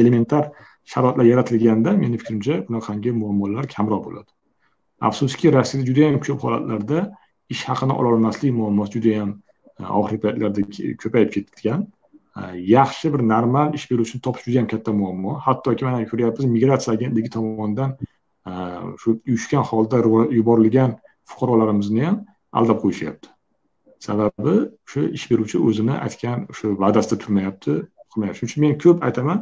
elementar sharoitlar yaratilganda meni fikrimcha bunaqangi muammolar kamroq bo'ladi. Afsuski rossiyada judayam ko'p holatlarda ish haqini ololmaslik muammosi judayam e, oxirgi paytlarda ko'payib ketgan. E, yaxshi bir normal ish beruvchini topish judayam katta muammo. Hattoki mana ko'ryapmiz migratsiya agentligi tomonidan e, shu uyushgan holda yuborilgan fuqarolarimizni ham aldab qo'yishyapti. Sababi o'sha ish beruvchi o'zini aytgan o'sha va'dasida turmayapti qilmayapti shuning uchun men ko'p aytaman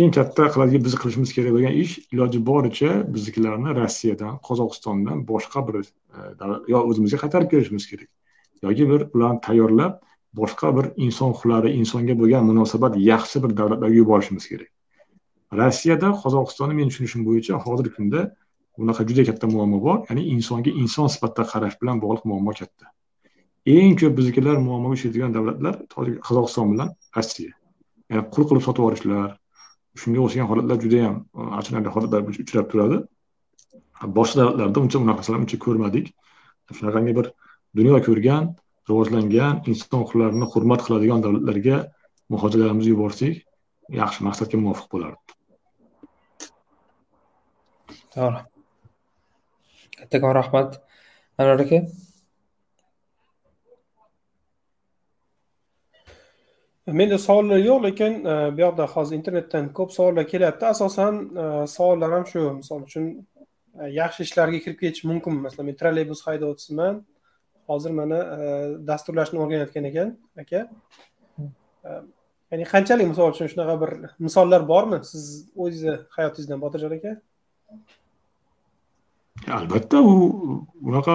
eng katta qiladigan biz qilishimiz kerak bo'lgan ish iloji boricha biznikilarni rossiyadan qozog'istondan boshqa bir e, yo o'zimizga qaytarib kelishimiz kerak. Yoki bir ularni tayyorlab boshqa bir inson huquqlari insonga bo'lgan munosabat yaxshi bir davlatlarga yuborishimiz kerak. Rossiyada qozog'istonda men tushunishim bo'yicha hozirgi kunda bunaqa juda katta muammo bor. Ya'ni insonga inson sifatida qarash bilan bog'liq muammo katta. Eng ko'p biznikilar muammoga uchraydigan davlatlar qozog'iston bilan rossiya. Ya'ni qul qilib sotib yuborishlar shunga o'xshagan holatlar juda yam e, achinarli holatlar uchrab turadi. Boshqa davlatlarda uncha unaqa narsalarni uncha ko'rmadik. Shunaqangi bir dunyo ko'rgan rivojlangan inson huquqlarini hurmat qiladigan davlatlarga muhojirlarimizni yuborsak yaxshi maqsadga muvofiq bo'lardi. To'g'ri. Kattakon rahmat. Anvar aka. Menda savollar yo'q lekin e, bu yoqda hozir internetdan ko'p savollar kelyapti. Asosan e, savollar ham shu misol uchun e, yaxshi ishlarga kirib ketish mumkinmi masalan men trolleybus haydovchisiman hozir mana dasturlashni o'rganayotgan ekan aka. Ya'ni qanchalik misol uchun shunaqa bir misollar bormi? Siz o'zingizni hayotingizdan botirjon aka. Albatta u unaqa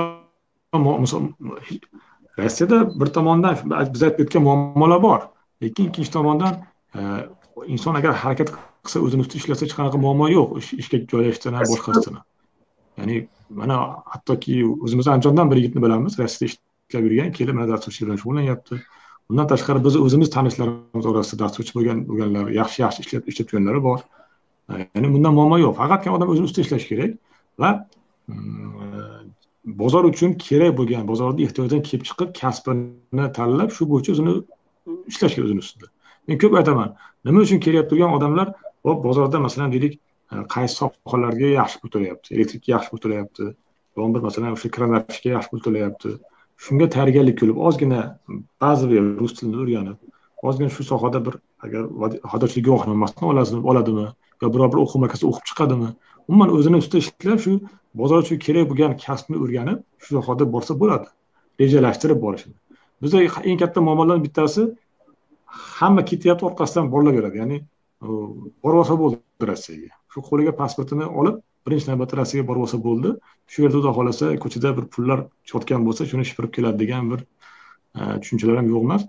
rossiyada bir tomondan biz aytib o'tgan muammolar bor. Lekin ikkinchi tomondan e, inson agar harakat qilsa o'zini ustida ishlasa hech qanaqa muammo yo'q ishga joylashishdan boshqasidan ya'ni mana hattoki o'zimiz andijondan bir yigitni bilamiz rossiyada ishlab yurgan kelib mana dasturchilik bilan shug'ullanyapti undan tashqari biz o'zimiz tanishlarimiz orasida dasturchi bo'lgan bo'lganlar yaxshi yaxshi ishlab turganlari bor. E, ya'ni bundan muammo yo'q. Faqatgina odam o'zini ustida ishlashi kerak va mm, bozor uchun kerak bo'lgan bozorda ehtiyojdan kelib chiqib kasbini tanlab shu bo'yicha o'zini ishlash kerak o'zini ustida. Men ko'p aytaman nima uchun kelyapti turgan odamlar hop bozorda masalan deylik e, qaysi sohalarga yaxshi pul to'layapti elektrikka yaxshi pul to'layapti biron bir masalan o'sha kranachga yaxshi pul to'layapti shunga tayyorgarlik ko'rib ozgina ba'zi rus tilini o'rganib ozgina shu sohada bir agar haydovchilik guvohnomasini oladimi yo biror bir o'quv markazida o'qib chiqadimi? Umuman o'zini ustida ishlab shu bozor uchun kerak bo'lgan kasbni o'rganib shu sohada borsa bo'ladi rejalashtirib borishini. Bizda eng katta muammolardan bittasi hamma ketyapti orqasidan borilaveradi beradi ya'ni borib olsa bo'ldi rossiyaga. Shu qo'liga pasportini olib birinchi navbatda rossiyaga borib olsa bo'ldi. Shu yerda xudo xohlasa ko'chada bir pullar yotgan bo'lsa shuni shipirib keladi degan bir e, tushunchalar ham yo'q emas.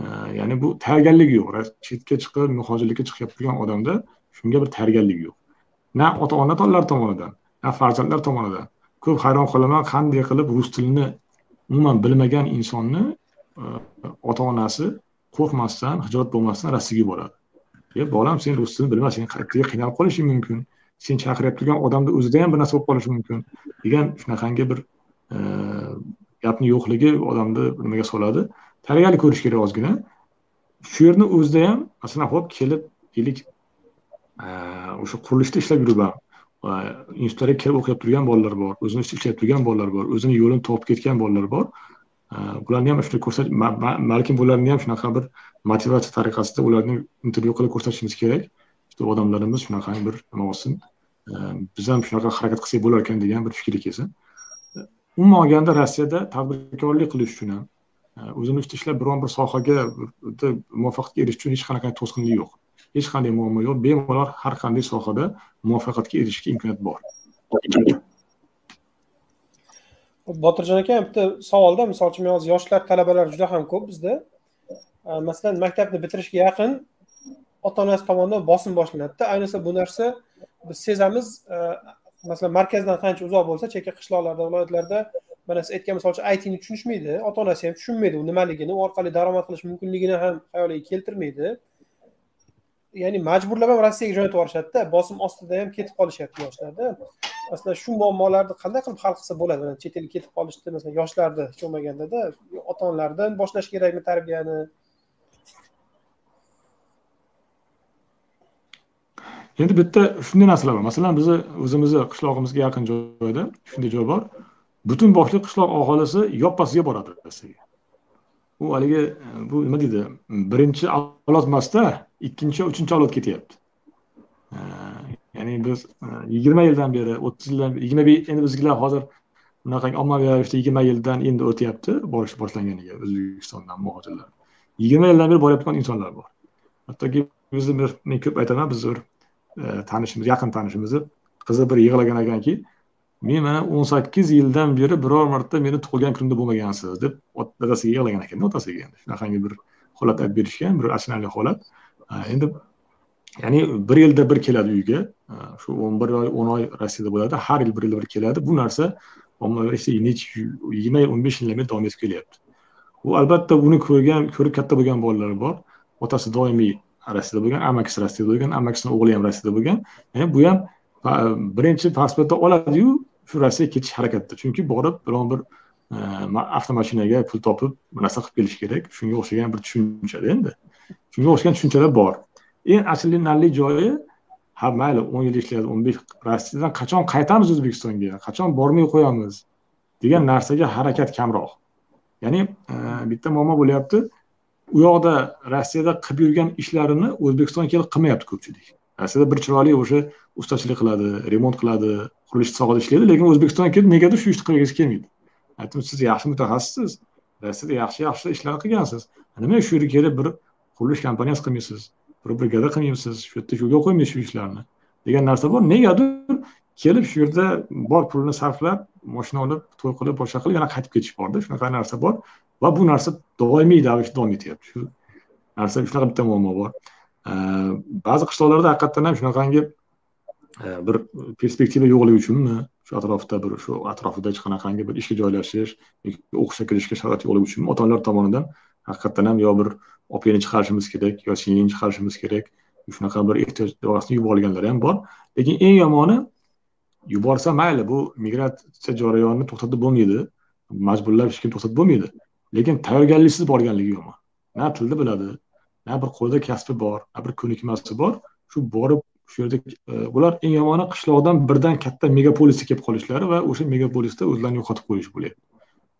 E, ya'ni bu tayyorgarlik yo'q. Chetga chiqib muhojirlikka chiqib turgan odamda shunga bir tayyorgarlik yo'q. Na ota onalar tomonidan na farzandlar tomonidan. Ko'p hayron qolaman qanday qilib rus tilini umuman bilmagan insonni ota onasi qo'rqmasdan hijolat bo'lmasdan rossiyaga yuboradi e bolam sen rus tilini bilmasang ertaga qiynalib qolishing mumkin? Sen chaqirib turgan odamni o'zida ham bir narsa bo'lib qolishi mumkin. Degan shunaqangi bir e, gapni yo'qligi odamni nimaga soladi? Tayyorgarlik ko'rish kerak ozgina. Shu yerni o'zida ham masalan ho'p kelib deylik e, o'sha qurilishda ishlab yurib institutlarga kelib o'qiyotib turgan bolalar bor o'zini ishida turgan bolalar bor o'zini yo'lini topib ketgan bolalar bor. Bularni ham shunday ko'rsat balkim bularni ham shunaqa bir motivatsiya tariqasida ularni intervyu qilib ko'rsatishimiz kerak odamlarimiz shunaqa bir nima bo'lsin biz ham shunaqa harakat qilsak bo'lar ekan degan bir fikrga kelsin umuman olganda rossiyada tadbirkorlik qilish uchun ham o'zini ustida ishlab biron bir sohaga muvaffaqiyatga erishish uchun hech qanaqa to'sqinlik yo'q hech qanday muammo yo'q bemalol har qanday sohada muvaffaqiyatga erishishga imkoniyat bor botirjon aka bitta savolda misol uchun hozir yoshlar talabalar juda ham ko'p bizda. Masalan maktabni bitirishga yaqin ota onasi tomonidan bosim boshlanadida. Ayniqsa bu narsa biz sezamiz masalan markazdan qancha uzoq bo'lsa chekka qishloqlarda viloyatlarda mana siz aytgan misol uchun aytini tushunishmaydi ota onasi ham tushunmaydi u nimaligini u orqali daromad qilish mumkinligini ham xayoliga keltirmaydi. Ya'ni majburlab ham rossiyaga jo'natib yuborishadida bosim ostida ham ketib qolishyapti yoshlarda. Masalan shu muammolarni qanday qilib hal qilsa bo'ladi? Chet elga ketib qolishni masalan yoshlarni hech bo'lmagandada ota onalardan boshlash kerakmi tarbiyani? Endi bitta shunday narsalar bor. Masalan bizni o'zimizni qishlog'imizga yaqin joyda shunday joy bor. Butun boshli qishloq aholisi yoppasiga boradi rossiyaga. U haligi bu nima deydi? Birinchi avlod emasda ikkinchi uchinchi avlod ketyapti. Ya'ni biz e, yigirma yildan beri o'ttiz yildan yigirma endi bizgilar hozir bunaqangi ommaviy ravishda yigirma yildan endi o'tyapti borish boshlanganiga o'zbekistondan muhojirlar. Yigirma yildan beri borayotgan insonlar bor. Hattoki bizni bir men ko'p aytaman bizni bir e, tanishimiz yaqin tanishimizni qizi bir yig'lagan ekanki men mana o'n sakkiz yildan beri biror marta meni tug'ilgan kunimda bo'lmagansiz deb dadasiga yig'lagan ekan otasiga endi. Shunaqangi bir holat aytib berishgan bir achinarli holat. Endi ya'ni bir yilda bir keladi uyga. Shu o'n bir oy o'n oy rossiyada bo'ladi. Har yil bir yilda bir keladi. Bu narsa yigirma yil o'n besh yildan beri davom etib kelyapti. U albatta buni ko'rgan ko'rib katta bo'lgan bolalar bor. Otasi doimiy rossiyada bo'lgan amakisi rossiyada bo'lgan amakisini o'g'li ham rossiyada bo'lgan. Bu ham birinchi pasportni oladiyu shu rossiyaga ketish harakatida. Chunki borib biron bir avtomashinaga pul topib bir narsa qilib kelish kerak. Shunga o'xshagan bir tushunchada endi. Shunga o'xshagan tushunchalar bor. Eng achinarli joyi ha mayli o'n yil ishlaydi o'n besh rossiyadan qachon qaytamiz o'zbekistonga qachon bormay qo'yamiz? Degan narsaga harakat kamroq. Ya'ni e, bitta muammo bo'lyapti. U yoqda rossiyada qilib yurgan ishlarini o'zbekistonga kelib qilmayapti ko'pchilik. Rossiyada bir chiroyli o'sha ustachilik qiladi remont qiladi qurilish sohasida ishlaydi lekin o'zbekistonga kelib negadir shu ishni qilgisi kelmaydi. Aytdim siz yaxshi mutaxassissiz. Rossiyada yaxshi yaxshi ishlar qilgansiz. Nima shu yerga kelib bir qurilish kompaniyasi qilmaysiz bir brigada qilmaysiz shu yerda yo'lga qo'ymaysiz shu ishlarni degan narsa bor. Negadir kelib shu yerda bor pulni sarflab moshina olib to'y qilib boshqa qilib yana qaytib ketish borda shunaqa narsa bor va bu narsa doimiy ravishda davom etyapti shu narsa shunaqa bitta muammo bor. Ba'zi qishloqlarda haqiqatdan ham shunaqangi bir perspektiva yo'qligi uchunmi? Shu atrofda bir shu atrofida hech qanaqangi bir ishga joylashish o'qishga kirishga sharoit yo'qligi uchunmi? Ota onalar tomonidan haqiqatdan ham yo bir openi chiqarishimiz kerak yo singlingni chiqarishimiz kerak shunaqa bir ehtiyoj davosida yuborganlari ham bor lekin eng yomoni yuborsa mayli bu migratsiya jarayonini to'xtatib bo'lmaydi majburlab hech kim to'xtatib bo'lmaydi lekin tayyorgarliksiz borganligi yomon na tilni biladi na bir qo'lida kasbi bor na bir ko'nikmasi bor shu borib shu yerda bular eng yomoni qishloqdan birdan katta megapolisga kelib qolishlari va o'sha megapolisda o'zlarini yo'qotib qo'yish bo'lyapti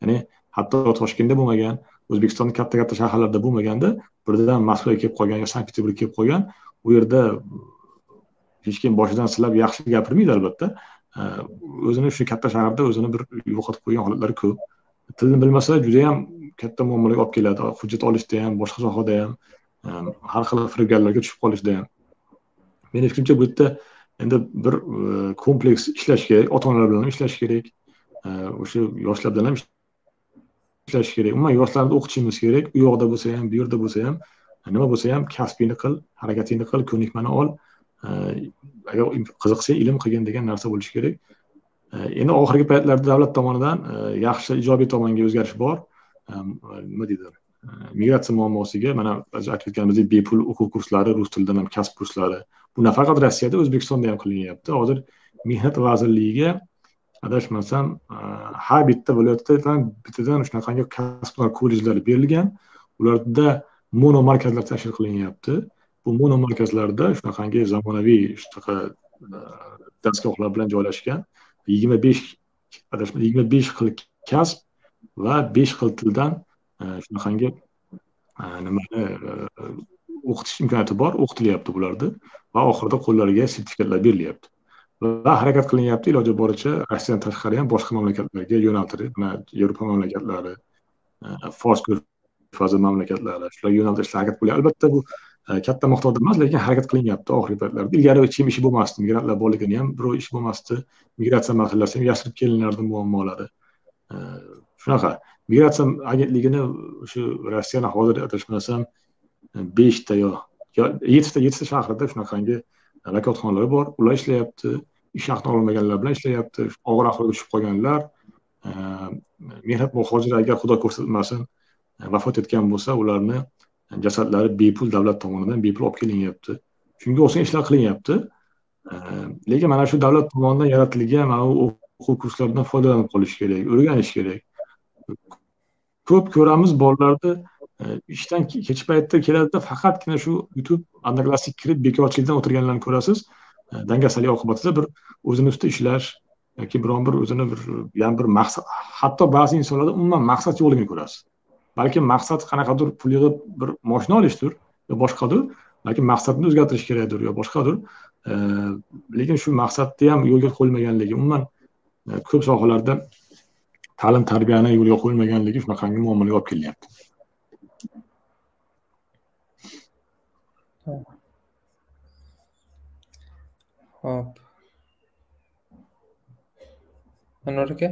ya'ni hatto toshkentda bo'lmagan o'zbekistonni katta katta shaharlarda bo'lmaganda birdan moskvaga kelib qolgan yo sankt peterburgga kelib qolgan u yerda hech kim boshidan silab yaxshi gapirmaydi albatta. O'zini shu katta shaharda o'zini bir yo'qotib qo'ygan holatlari ko'p. Tilni bilmasa judayam katta muammolarga olib keladi. Hujjat olishda ham boshqa sohada ham har xil firibgarlarga tushib qolishda ham. Meni fikrimcha bu yerda endi bir e, kompleks ishlash kerak ota onalar bilan ham ishlash kerak. O'sha yoshlar bilan ham ishlash kerak. Umuman yoshlarni o'qitishimiz kerak. U yoqda bo'lsa ham bu yerda bo'lsa ham nima bo'lsa ham kasbingni qil harakatingni qil ko'nikmani ol. Agar qiziqsang ilm qilgin degan narsa bo'lishi kerak. Endi oxirgi paytlarda davlat tomonidan e, yaxshi ijobiy tomonga o'zgarish bor. Nima deydi? Migratsiya muammosiga mana aytayotganimizdek bepul o'quv kurslari rus tilidan ham kasb kurslari. Bu nafaqat rossiyada o'zbekistonda ham qilinyapti. Hozir mehnat vazirligiga adashmasam e, ha bitta viloyatda bittadan shunaqangi kasblar kollejlari berilgan. Ularda mono markazlar tashkil qilinyapti. Bu mono markazlarda shunaqangi zamonaviy shunaqa e, dastgohlar bilan joylashgan yigirma besh adashma yigirma besh xil kasb va besh xil tildan e, shunaqangi nimani o'qitish imkoniyati bor o'qitilyapti bularda va oxirida qo'llariga sertifikatlar berilyapti. Va harakat qilinyapti. Iloji boricha rossiyadan tashqari ham boshqa mamlakatlarga yo'naltirib mana yevropa mamlakatlari e, fors ko'rfazi mamlakatlari shularga yo'naltirishga harakat qilyapti albatta bu e, katta miqdorda emas lekin harakat qilinyapti oxirgi paytlarda. Ilgari hech kim ishi bo'lmasdi migrantlar borligini ham birov ishi bo'lmasdi. Migratsiya masalasi ham yashirib kelinardi muammolari. E, shunaqa. Migratsiya agentligini shu rossiyani hozir adashmasam beshta yo yettita yettita shahrida shunaqangi vakolatxonalar bor. Ular ishlayapti. Ish haqini olmaganlar bilan ishlayapti og'ir ahvolga tushib qolganlar. Mehnat muhojiri agar xudo ko'rsatmasin e, vafot etgan bo'lsa ularni jasadlari bepul davlat tomonidan bepul olib kelinyapti. Shunga o'xshagan ishlar qilinyapti. Lekin mana shu davlat tomonidan yaratilgan mana bu o'quv kurslaridan foydalanib qolish kerak o'rganish kerak. Ko'p ko'ramiz bolalarni e, ishdan kech paytda keladida faqatgina shu youtube одноклассник kirib bekorchilikdan o'tirganlarni ko'rasiz. Dangasalik oqibatida bir o'zini ustida ishlash yoki biron bir o'zini bir yana bir maqsad hatto ba'zi insonlarda umuman maqsad yo'qligini ko'rasiz. Balki maqsad qanaqadir pul yig'ib bir moshina olishdir yo boshqadir balki maqsadni o'zgartirish kerakdir yo boshqadir. Lekin shu maqsadni ham yo'lga qo'yilmaganligi umuman e, ko'p sohalarda ta'lim tarbiyani yo'lga qo'yilmaganligi shunaqangi muammolarga olib kelyapti ho'p. Anvar aka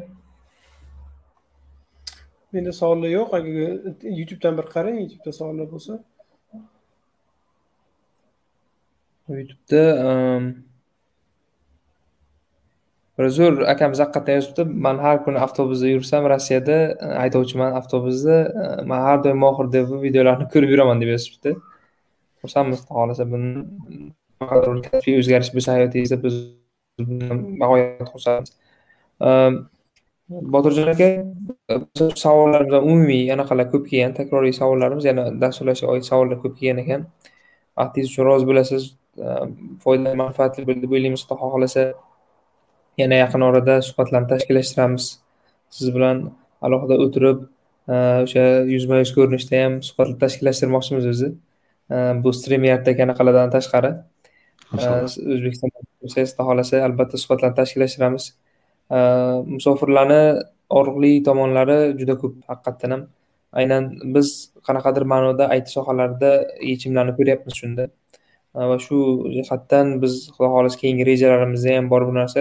menda savollar yo'q. Agar youtubedan bir qarang youtubeda savollar bo'lsa. Youtubeda zo'r akam haqiqatdan yozibdi. Man har kuni avtobusda yursam rossiyada e, haydovchiman avtobusda e, man har doim mohir dev videolarini ko'rib yuraman deb yozibdi. Xursandmiz xohlasa buni kasbiy o'zgarish biz hayotingizda biz bag'oyat xursandmiz botirjon aka savollarimiz umumiy anaqalar ko'p kelgan takroriy savollarimiz yana dasturlashga oid savollar ko'p kelgan ekan vaqtingiz uchun rozi bo'lasiz foydali manfaatli bo'ldi deb o'ylaymiz xudo xohlasa yana yaqin orada suhbatlarni tashkillashtiramiz siz bilan alohida o'tirib o'sha yuzma yuz ko'rinishda ham suhbatlar tashkillashtirmoqchimiz o'zi bu stream yerdagi anaqalardan tashqari o'zbekiston o'zbekistonda xohlasa albatta suhbatlarni tashkillashtiramiz musofirlarni og'riqli tomonlari juda ko'p haqiqatdan ham aynan biz qanaqadir ma'noda it sohalarida yechimlarni ko'ryapmiz shunda va shu jihatdan biz xudo xohlasa keyingi rejalarimizda ham bor bu narsa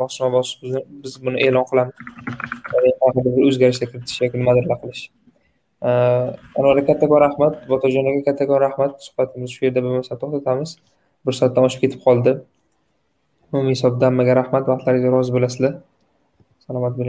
bosma bosib biz buni e'lon qilamiz o'zgarishlar kiritish yoki nimadirlar qilish anvar aka kattakon rahmat botirjon aka kattakon rahmat suhbatimizni shu yerda bo'lmasa to'xtatamiz bir soatdan oshib ketib qoldi. Umumiy hisobda hammaga rahmat vaqtlaringizga rozi bo'lasizlar. Salomat bo'ling.